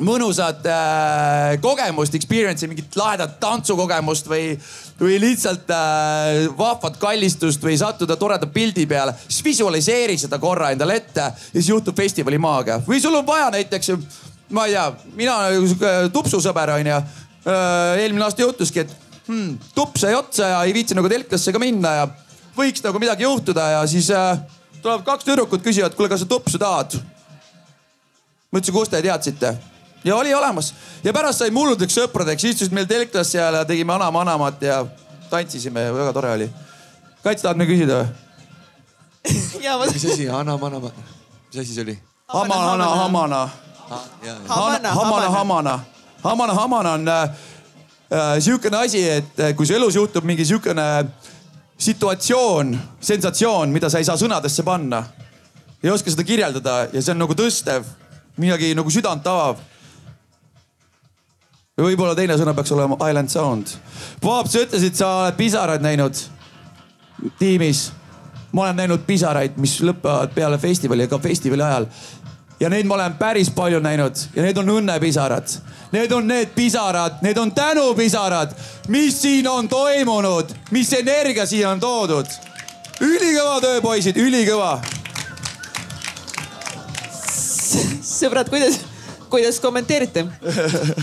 mõnusat äh, kogemust, experience'i, mingit lahedat tantsukogemust või, või lihtsalt äh, vahvat kallistust või sattuda toreda pildi peale, siis visualiseeri seda korra endale ette ja siis juhtub festivali maaga. või sul on vaja näiteks, ma ei tea, mina sihuke tupsusõber onju äh,. eelmine aasta juhtuski, et hmm, tups sai otsa ja ei viitsi nagu telklasse ka minna ja võiks nagu midagi juhtuda ja siis äh, tulevad kaks tüdrukut, küsivad, kuule, kas sa tupsu tahad? ma ütlesin, kust te teadsite ja oli olemas ja pärast saime hulludeks sõpradeks, istusid meil telklas seal ja tegime Anam-Anamat ja tantsisime ja väga tore oli. Kats, tahad me küsida või? Ma... mis asi, Anam-Anama, mis asi see oli? Hamana, Hamana. Hamana, Hamana, Hamana. Hamana, Hamana on äh, äh, sihukene asi, et äh, kui su elus juhtub mingi sihukene situatsioon, sensatsioon, mida sa ei saa sõnadesse panna. ei oska seda kirjeldada ja see on nagu tõstev, midagi nagu südant avav või võib-olla teine sõna peaks olema Island Sound. Paap, sa ütlesid, sa oled pisaraid näinud tiimis. ma olen näinud pisaraid, mis lõpevad peale festivali, ka festivali ajal. ja neid ma olen päris palju näinud ja need on õnnepisarad. Need on need pisarad, need on tänupisarad, mis siin on toimunud, mis energia siia on toodud. ülikõva töö, poisid, ülikõva. sõbrad, kuidas kuidas kommenteerite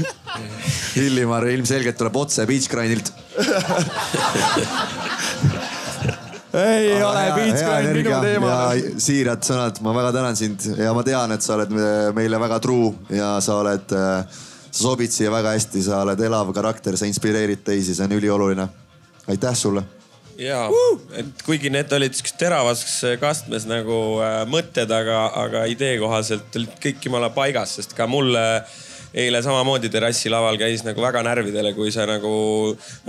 Illimar ilmselgelt tuleb otse Beach Grindilt ei Aga ole Beach Grind minu teema. siirad sõnad, ma väga tänan sind ja ma tean, et sa oled meile väga truu ja sa oled, sa sobid siia väga hästi, sa oled elav karakter, sa inspireerid teisi, see on ülioluline. aitäh sulle ja, et kuigi need olid siukses teravas kastmes nagu äh, mõtted, aga, aga idee kohaselt olid kõik jumala paigas, sest ka mulle eile samamoodi terrassilaval käis nagu väga närvidele, kui see nagu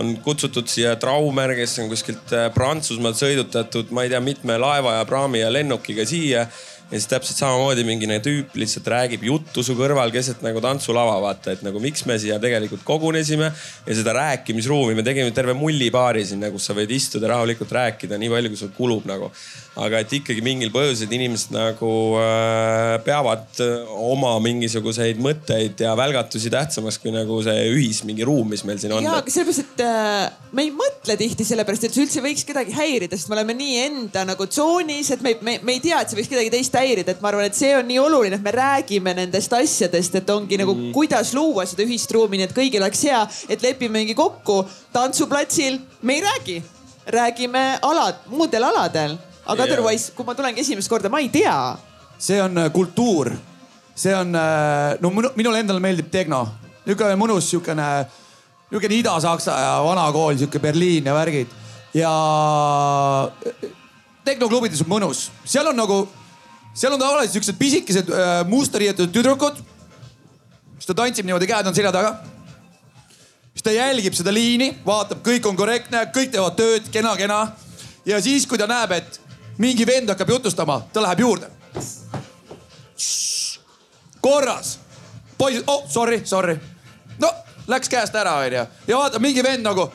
on kutsutud siia Traumer, kes on kuskilt äh, Prantsusmaalt sõidutatud, ma ei tea, mitme laeva ja praami ja lennukiga siia ja siis täpselt samamoodi mingi nagu tüüp lihtsalt räägib juttu su kõrval keset nagu tantsulava, vaata, et nagu miks me siia tegelikult kogunesime ja seda rääkimisruumi me tegime terve mullipaari sinna, kus sa võid istuda rahulikult rääkida nii palju, kui sul kulub nagu. Aga et ikkagi mingil põhjusel inimesed nagu äh, peavad äh, oma mingisuguseid mõtteid ja välgatusi tähtsamaks kui nagu see ühis mingi ruum, mis meil siin on. ja, aga sellepärast, et äh, me ei mõtle tihti sellepärast, et see üldse võiks kedagi häirida, sest me oleme nii enda nagu tsoonis, et me, me, me ei tea, et see võiks kedagi teist häirida, et ma arvan, et see on nii oluline, et me räägime nendest asjadest, et ongi nagu mm. kuidas luua seda ühist ruumi, nii et kõigil oleks hea, et lepimegi kokku tantsuplatsil, me ei räägi, räägime alad, muudel aladel aga yeah. otherwise, kui ma tulengi esimest korda, ma ei tea. see on äh, kultuur, see on, äh, no minule endale meeldib tehno, niisugune mõnus, siukene, niisugune Ida-Saksa ja vanakool, sihuke Berliin ja värgid ja äh, tehnoklubides on mõnus, seal on nagu, seal on tavaliselt siuksed pisikesed musta riietatud tüdrukud. siis ta tantsib niimoodi, käed on selja taga. siis ta jälgib seda liini, vaatab, kõik on korrektne, kõik teevad tööd kena-kena. ja siis, kui ta näeb, et mingi vend hakkab jutustama, ta läheb juurde. korras, poisid, oh sorry, sorry. no läks käest ära, onju. ja vaata mingi vend nagu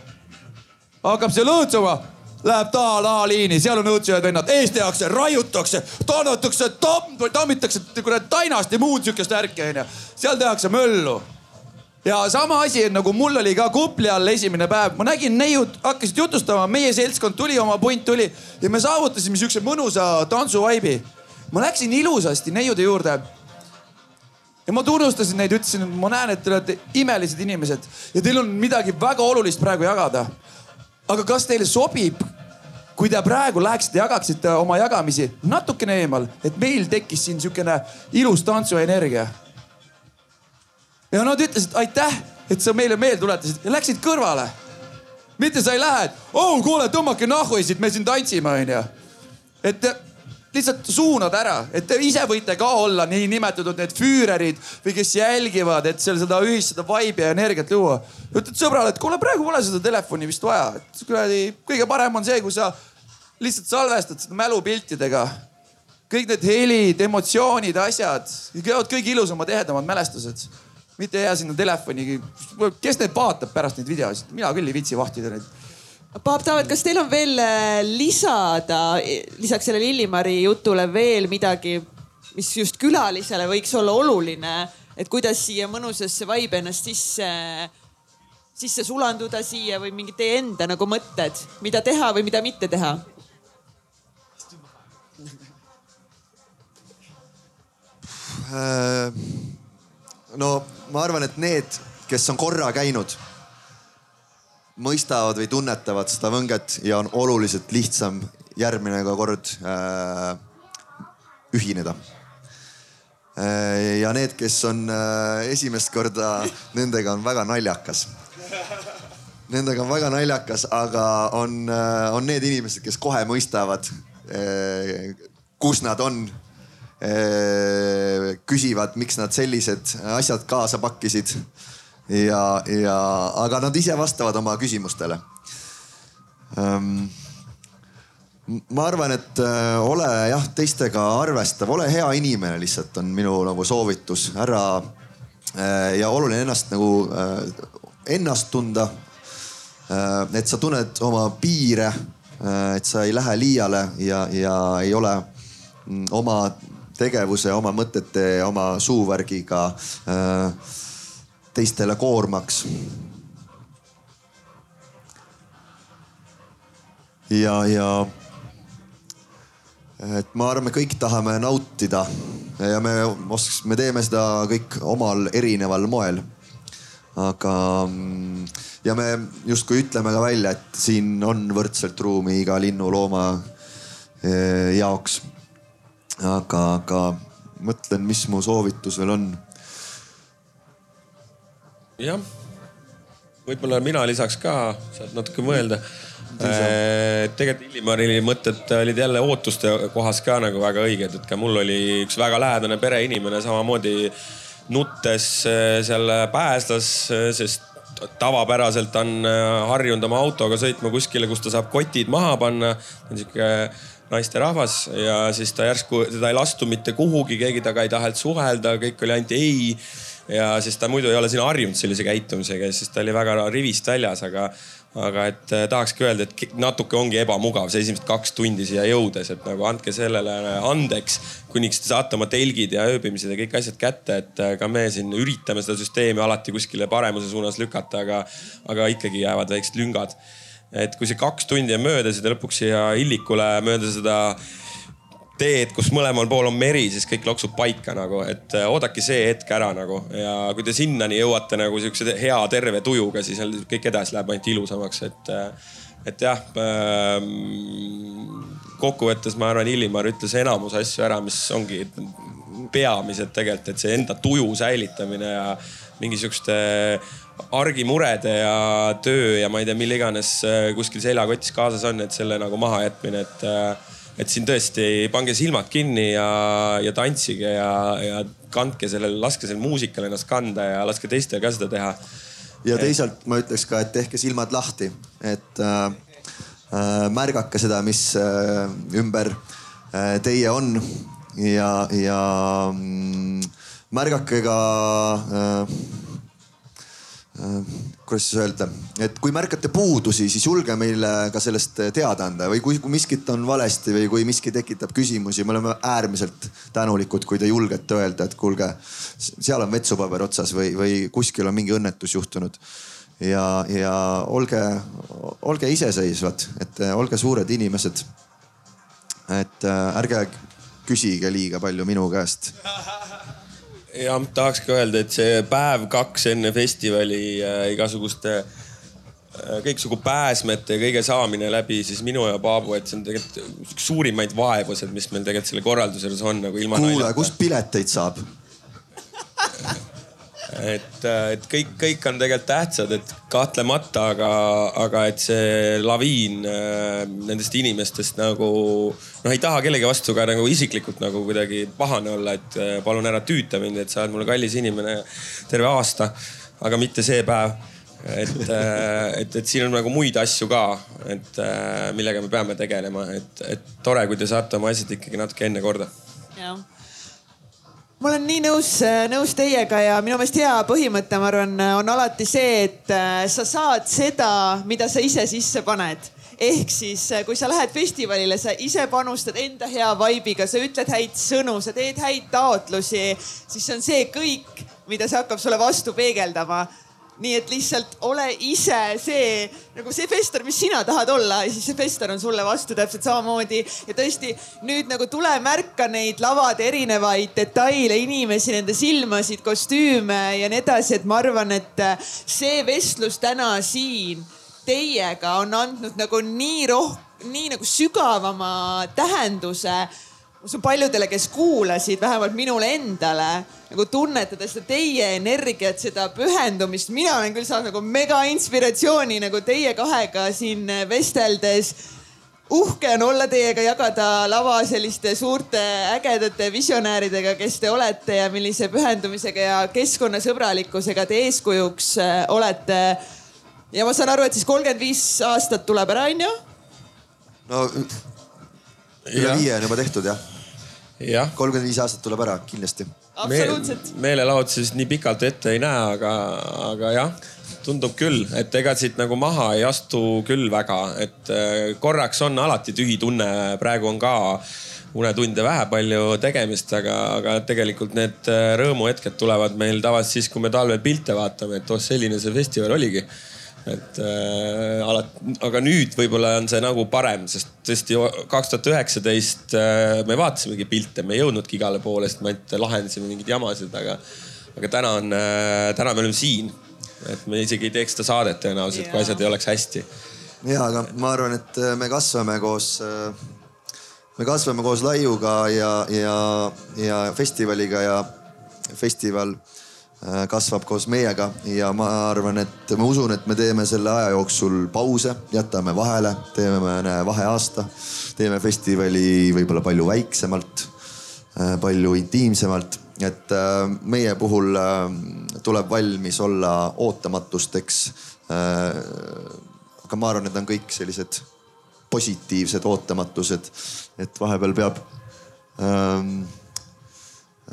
hakkab seal õõtsuma läheb taha laaliini, seal on õõtsujad vennad, ees tehakse, raiutakse, tannatakse, tammitakse kurat tainast ja muud siukest värki onju. seal tehakse möllu ja sama asi on nagu mul oli ka kupli all esimene päev, ma nägin neiud hakkasid jutustama, meie seltskond tuli, oma punt tuli ja me saavutasime siukse mõnusa tantsuvaibi. ma läksin ilusasti neiude juurde. ja ma tunnustasin neid, ütlesin, et ma näen, et te olete imelised inimesed ja teil on midagi väga olulist praegu jagada. aga kas teile sobib, kui te praegu läheksite, jagaksite oma jagamisi natukene eemal, et meil tekkis siin siukene ilus tantsuenergia ja nad ütlesid aitäh, et sa meile meelde tuletasid ja läksid kõrvale. mitte sa ei lähe, et oh kuule, tõmmake nahhu siit, me siin tantsime, onju. et lihtsalt suunad ära, et te ise võite ka olla niinimetatud need füürerid või kes jälgivad, et seal seda ühist, seda vibe'i ja energiat luua. ütled sõbrale, et kuule, praegu pole seda telefoni vist vaja, et kuradi kõige parem on see, kui sa lihtsalt salvestad seda mälupiltidega. kõik need helid, emotsioonid, asjad, kõige ilusamad, ehedamad mälestused mitte jää sinna telefoni. kes neid vaatab pärast neid videosid, mina küll ei viitsi vahtida neid. Paap Taavet, kas teil on veel äh, lisada lisaks sellele Illimari jutule veel midagi, mis just külalisele võiks olla oluline, et kuidas siia mõnusasse vibe ennast sisse, sisse sulanduda siia või mingid teie enda nagu mõtted, mida teha või mida mitte teha? Äh no ma arvan, et need, kes on korra käinud, mõistavad või tunnetavad seda võnget ja on oluliselt lihtsam järgmine kord äh, ühineda äh,. ja need, kes on äh, esimest korda, nendega on väga naljakas. Nendega on väga naljakas, aga on äh,, on need inimesed, kes kohe mõistavad äh,, kus nad on küsivad, miks nad sellised asjad kaasa pakkisid. ja, ja, aga nad ise vastavad oma küsimustele. ma arvan, et ole jah, teistega arvestav, ole hea inimene lihtsalt on minu nagu soovitus, ära ja oluline ennast nagu, ennast tunda. et sa tunned oma piire, et sa ei lähe liiale ja, ja ei ole mm, oma tegevuse, oma mõtete, oma suuvärgiga äh, teistele koormaks. ja, ja et ma arvan, me kõik tahame nautida ja me oskaks, me teeme seda kõik omal erineval moel. aga ja me justkui ütleme ka välja, et siin on võrdselt ruumi iga linnu, looma äh, jaoks aga, aga mõtlen, mis mu soovitus veel on. jah, võib-olla mina lisaks ka, saad natuke mõelda. tegelikult Illimari mõtted olid jälle ootuste kohas ka nagu väga õiged, et ka mul oli üks väga lähedane pereinimene samamoodi nuttes äh, seal pääslas, äh, sest tavapäraselt on äh, harjunud oma autoga sõitma kuskile, kus ta saab kotid maha panna. ta on sihuke naisterahvas ja siis ta järsku, teda ei lastud mitte kuhugi, keegi temaga ei tahtnud suhelda, kõik oli ainult ei ja siis ta muidu ei ole sinna harjunud sellise käitumisega ja siis ta oli väga rivist väljas, aga, aga et eh, tahakski öelda, et natuke ongi ebamugav see esimesed kaks tundi siia jõudes, et nagu andke sellele andeks, kuniks te saate oma telgid ja ööbimised ja kõik asjad kätte, et eh, ka me siin üritame seda süsteemi alati kuskile paremuse suunas lükata, aga, aga ikkagi jäävad väiksed lüngad. Et kui see kaks tundi on möödas ja te lõpuks siia Illikule mööda seda teed, kus mõlemal pool on meri, siis kõik loksub paika nagu, et äh, oodake see hetk ära nagu ja kui te sinnani jõuate nagu siukse hea terve tujuga, siis kõik edasi läheb ainult ilusamaks, et, äh, et jah ähm,. kokkuvõttes ma arvan, Illimar ütles enamus asju ära, mis ongi peamised tegelikult, et see enda tuju säilitamine ja mingisuguste argimurede ja töö ja ma ei tea, mille iganes äh, kuskil seljakotis kaasas on, et selle nagu mahajätmine, et et siin tõesti pange silmad kinni ja, ja tantsige ja, ja kandke sellele, laske sellel muusikal ennast kanda ja laske teistel ka seda teha. ja teisalt ma ütleks ka, et tehke silmad lahti, et äh, äh, märgake seda, mis äh, ümber äh, teie on ja, ja mm, märgake ka äh, äh, kuidas siis öelda, et kui märkate puudusi, siis julge meile ka sellest teada anda või kui, miskit on valesti või kui miski tekitab küsimusi, me oleme äärmiselt tänulikud, kui te julgete öelda, et kuulge, seal on vetsupaber otsas või, või kuskil on mingi õnnetus juhtunud. ja, ja olge, olge iseseisvad, et olge suured inimesed. et ärge küsige liiga palju minu käest ja tahakski öelda, et see päev-kaks enne festivali äh, igasuguste äh, kõiksugu pääsmete ja kõige saamine läbi siis minu ja Paabu, et see on tegelikult üks suurimaid vaevused, mis meil tegelikult selle korralduse juures on nagu ilma. kuule, kust pileteid saab? et, äh, et kõik, kõik on tegelikult tähtsad, et kahtlemata, aga, aga et see laviin äh, nendest inimestest nagu noh, ei taha kellegi vastu ka nagu isiklikult nagu kuidagi pahane olla, et äh, palun ära tüüta mind, et sa oled mulle kallis inimene terve aasta, aga mitte see päev et, et, et siin on nagu muid asju ka, et millega me peame tegelema, et, et tore, kui te saate oma asjad ikkagi natuke enne korda. jah ma olen nii nõus, nõus teiega ja minu meelest hea põhimõte, ma arvan, on alati see, et äh, sa saad seda, mida sa ise sisse paned. Ehk siis, äh, kui sa lähed festivalile, sa ise panustad enda hea vibe'iga, sa ütled häid sõnu, sa teed häid taotlusi, siis see on see kõik, mida see hakkab sulle vastu peegeldama nii et lihtsalt ole ise see nagu see fester, mis sina tahad olla ja siis see fester on sulle vastu täpselt samamoodi. ja tõesti nüüd nagu tule märka neid lavade erinevaid detaile, inimesi, nende silmasid, kostüüme ja nii edasi, et ma arvan, et see vestlus täna siin teiega on andnud nagu nii roh-, nii nagu sügavama tähenduse usun paljudele, kes kuulasid, vähemalt minule endale nagu tunnetada seda teie energiat, seda pühendumist. mina olen küll saanud nagu mega inspiratsiooni nagu teie kahega siin vesteldes. uhke on olla teiega, jagada lava selliste suurte ägedate visionääridega, kes te olete ja millise pühendumisega ja keskkonnasõbralikkusega te eeskujuks äh, olete. ja ma saan aru, et siis kolmkümmend viis aastat tuleb ära, onju? no üle viie on juba tehtud jah jah. Kolmkümmend viis aastat tuleb ära kindlasti. absoluutselt Me,. meelelahutusest nii pikalt ette ei näe, aga, aga jah, tundub küll, et ega siit nagu maha ei astu küll väga, et äh, korraks on alati tühi tunne, praegu on ka unetunde vähe palju tegemist, aga, aga tegelikult need äh, rõõmuhetked tulevad meil tavaliselt siis, kui me talvel pilte vaatame, et oh, selline see festival oligi et äh, alati, aga nüüd võib-olla on see nagu parem, sest tõesti kaks tuhat üheksateist äh, me vaatasimegi pilte, me ei jõudnudki igale poole, sest me ainult lahendasime mingeid jamasid, aga, aga täna on äh,, täna me oleme siin. et me isegi ei teeks seda saadet tõenäoliselt, kui asjad ei oleks hästi. ja, aga ma arvan, et äh, me kasvame koos äh, me kasvame koos Laiuga ja, ja, ja festivaliga ja festival äh, kasvab koos meiega ja ma arvan, et ma usun, et me teeme selle aja jooksul pause, jätame vahele, teeme vaheaasta, teeme festivali võib-olla palju väiksemalt, palju intiimsemalt, et äh, meie puhul äh, tuleb valmis olla ootamatusteks. aga ma arvan, need on kõik sellised positiivsed ootamatused, et vahepeal peab ähm,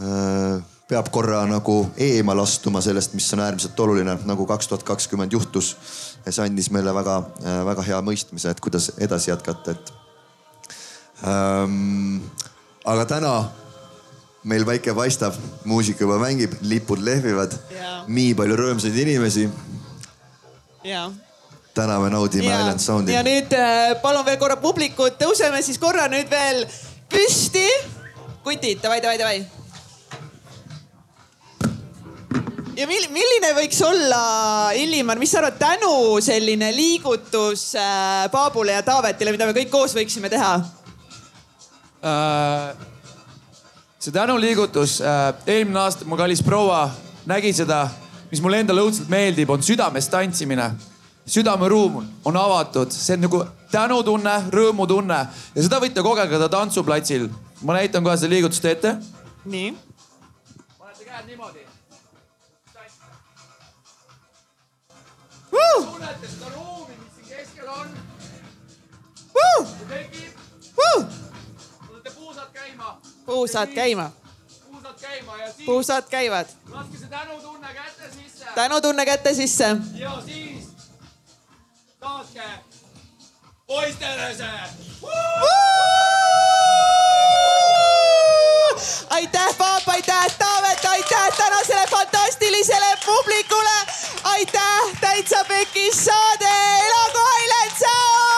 äh, peab korra nagu eemal astuma sellest, mis on äärmiselt oluline, nagu kaks tuhat kakskümmend juhtus. ja see andis meile väga-väga hea mõistmise, et kuidas edasi jätkata, et ähm,. aga täna meil päike paistab, muusika juba mängib, lipud lehvivad, nii palju rõõmsaid inimesi. ja täna me naudime ja, Island Soundi. ja nüüd äh, palun veel korra publikut, tõuseme siis korra nüüd veel püsti. kutid, davai, davai, davai. Ja mil, milline võiks olla, Illimar, mis sa arvad, tänu selline liigutus äh, Paabule ja Taavetile, mida me kõik koos võiksime teha äh,? see tänuliigutus äh,, eelmine aasta mu kallis proua nägi seda, mis mulle endale õudselt meeldib, on südames tantsimine südameruum on avatud, see on nagu tänutunne, rõõmutunne ja seda võite kogeda tantsuplatsil. ma näitan kohe seda liigutust ette. nii. Tunnete seda ruumi, mis siin keskel on see tekib lasete puusad käima. puusad käima. puusad käima ja siis. puusad käivad. laske see tänutunne kätte sisse. tänutunne kätte sisse. ja siis saatke poistele see aitäh, Paap, aitäh, Taavet, aitäh tänasele fantastilisele publikule. aitäh, Täitsa Pekis saade, elagu Island Sound.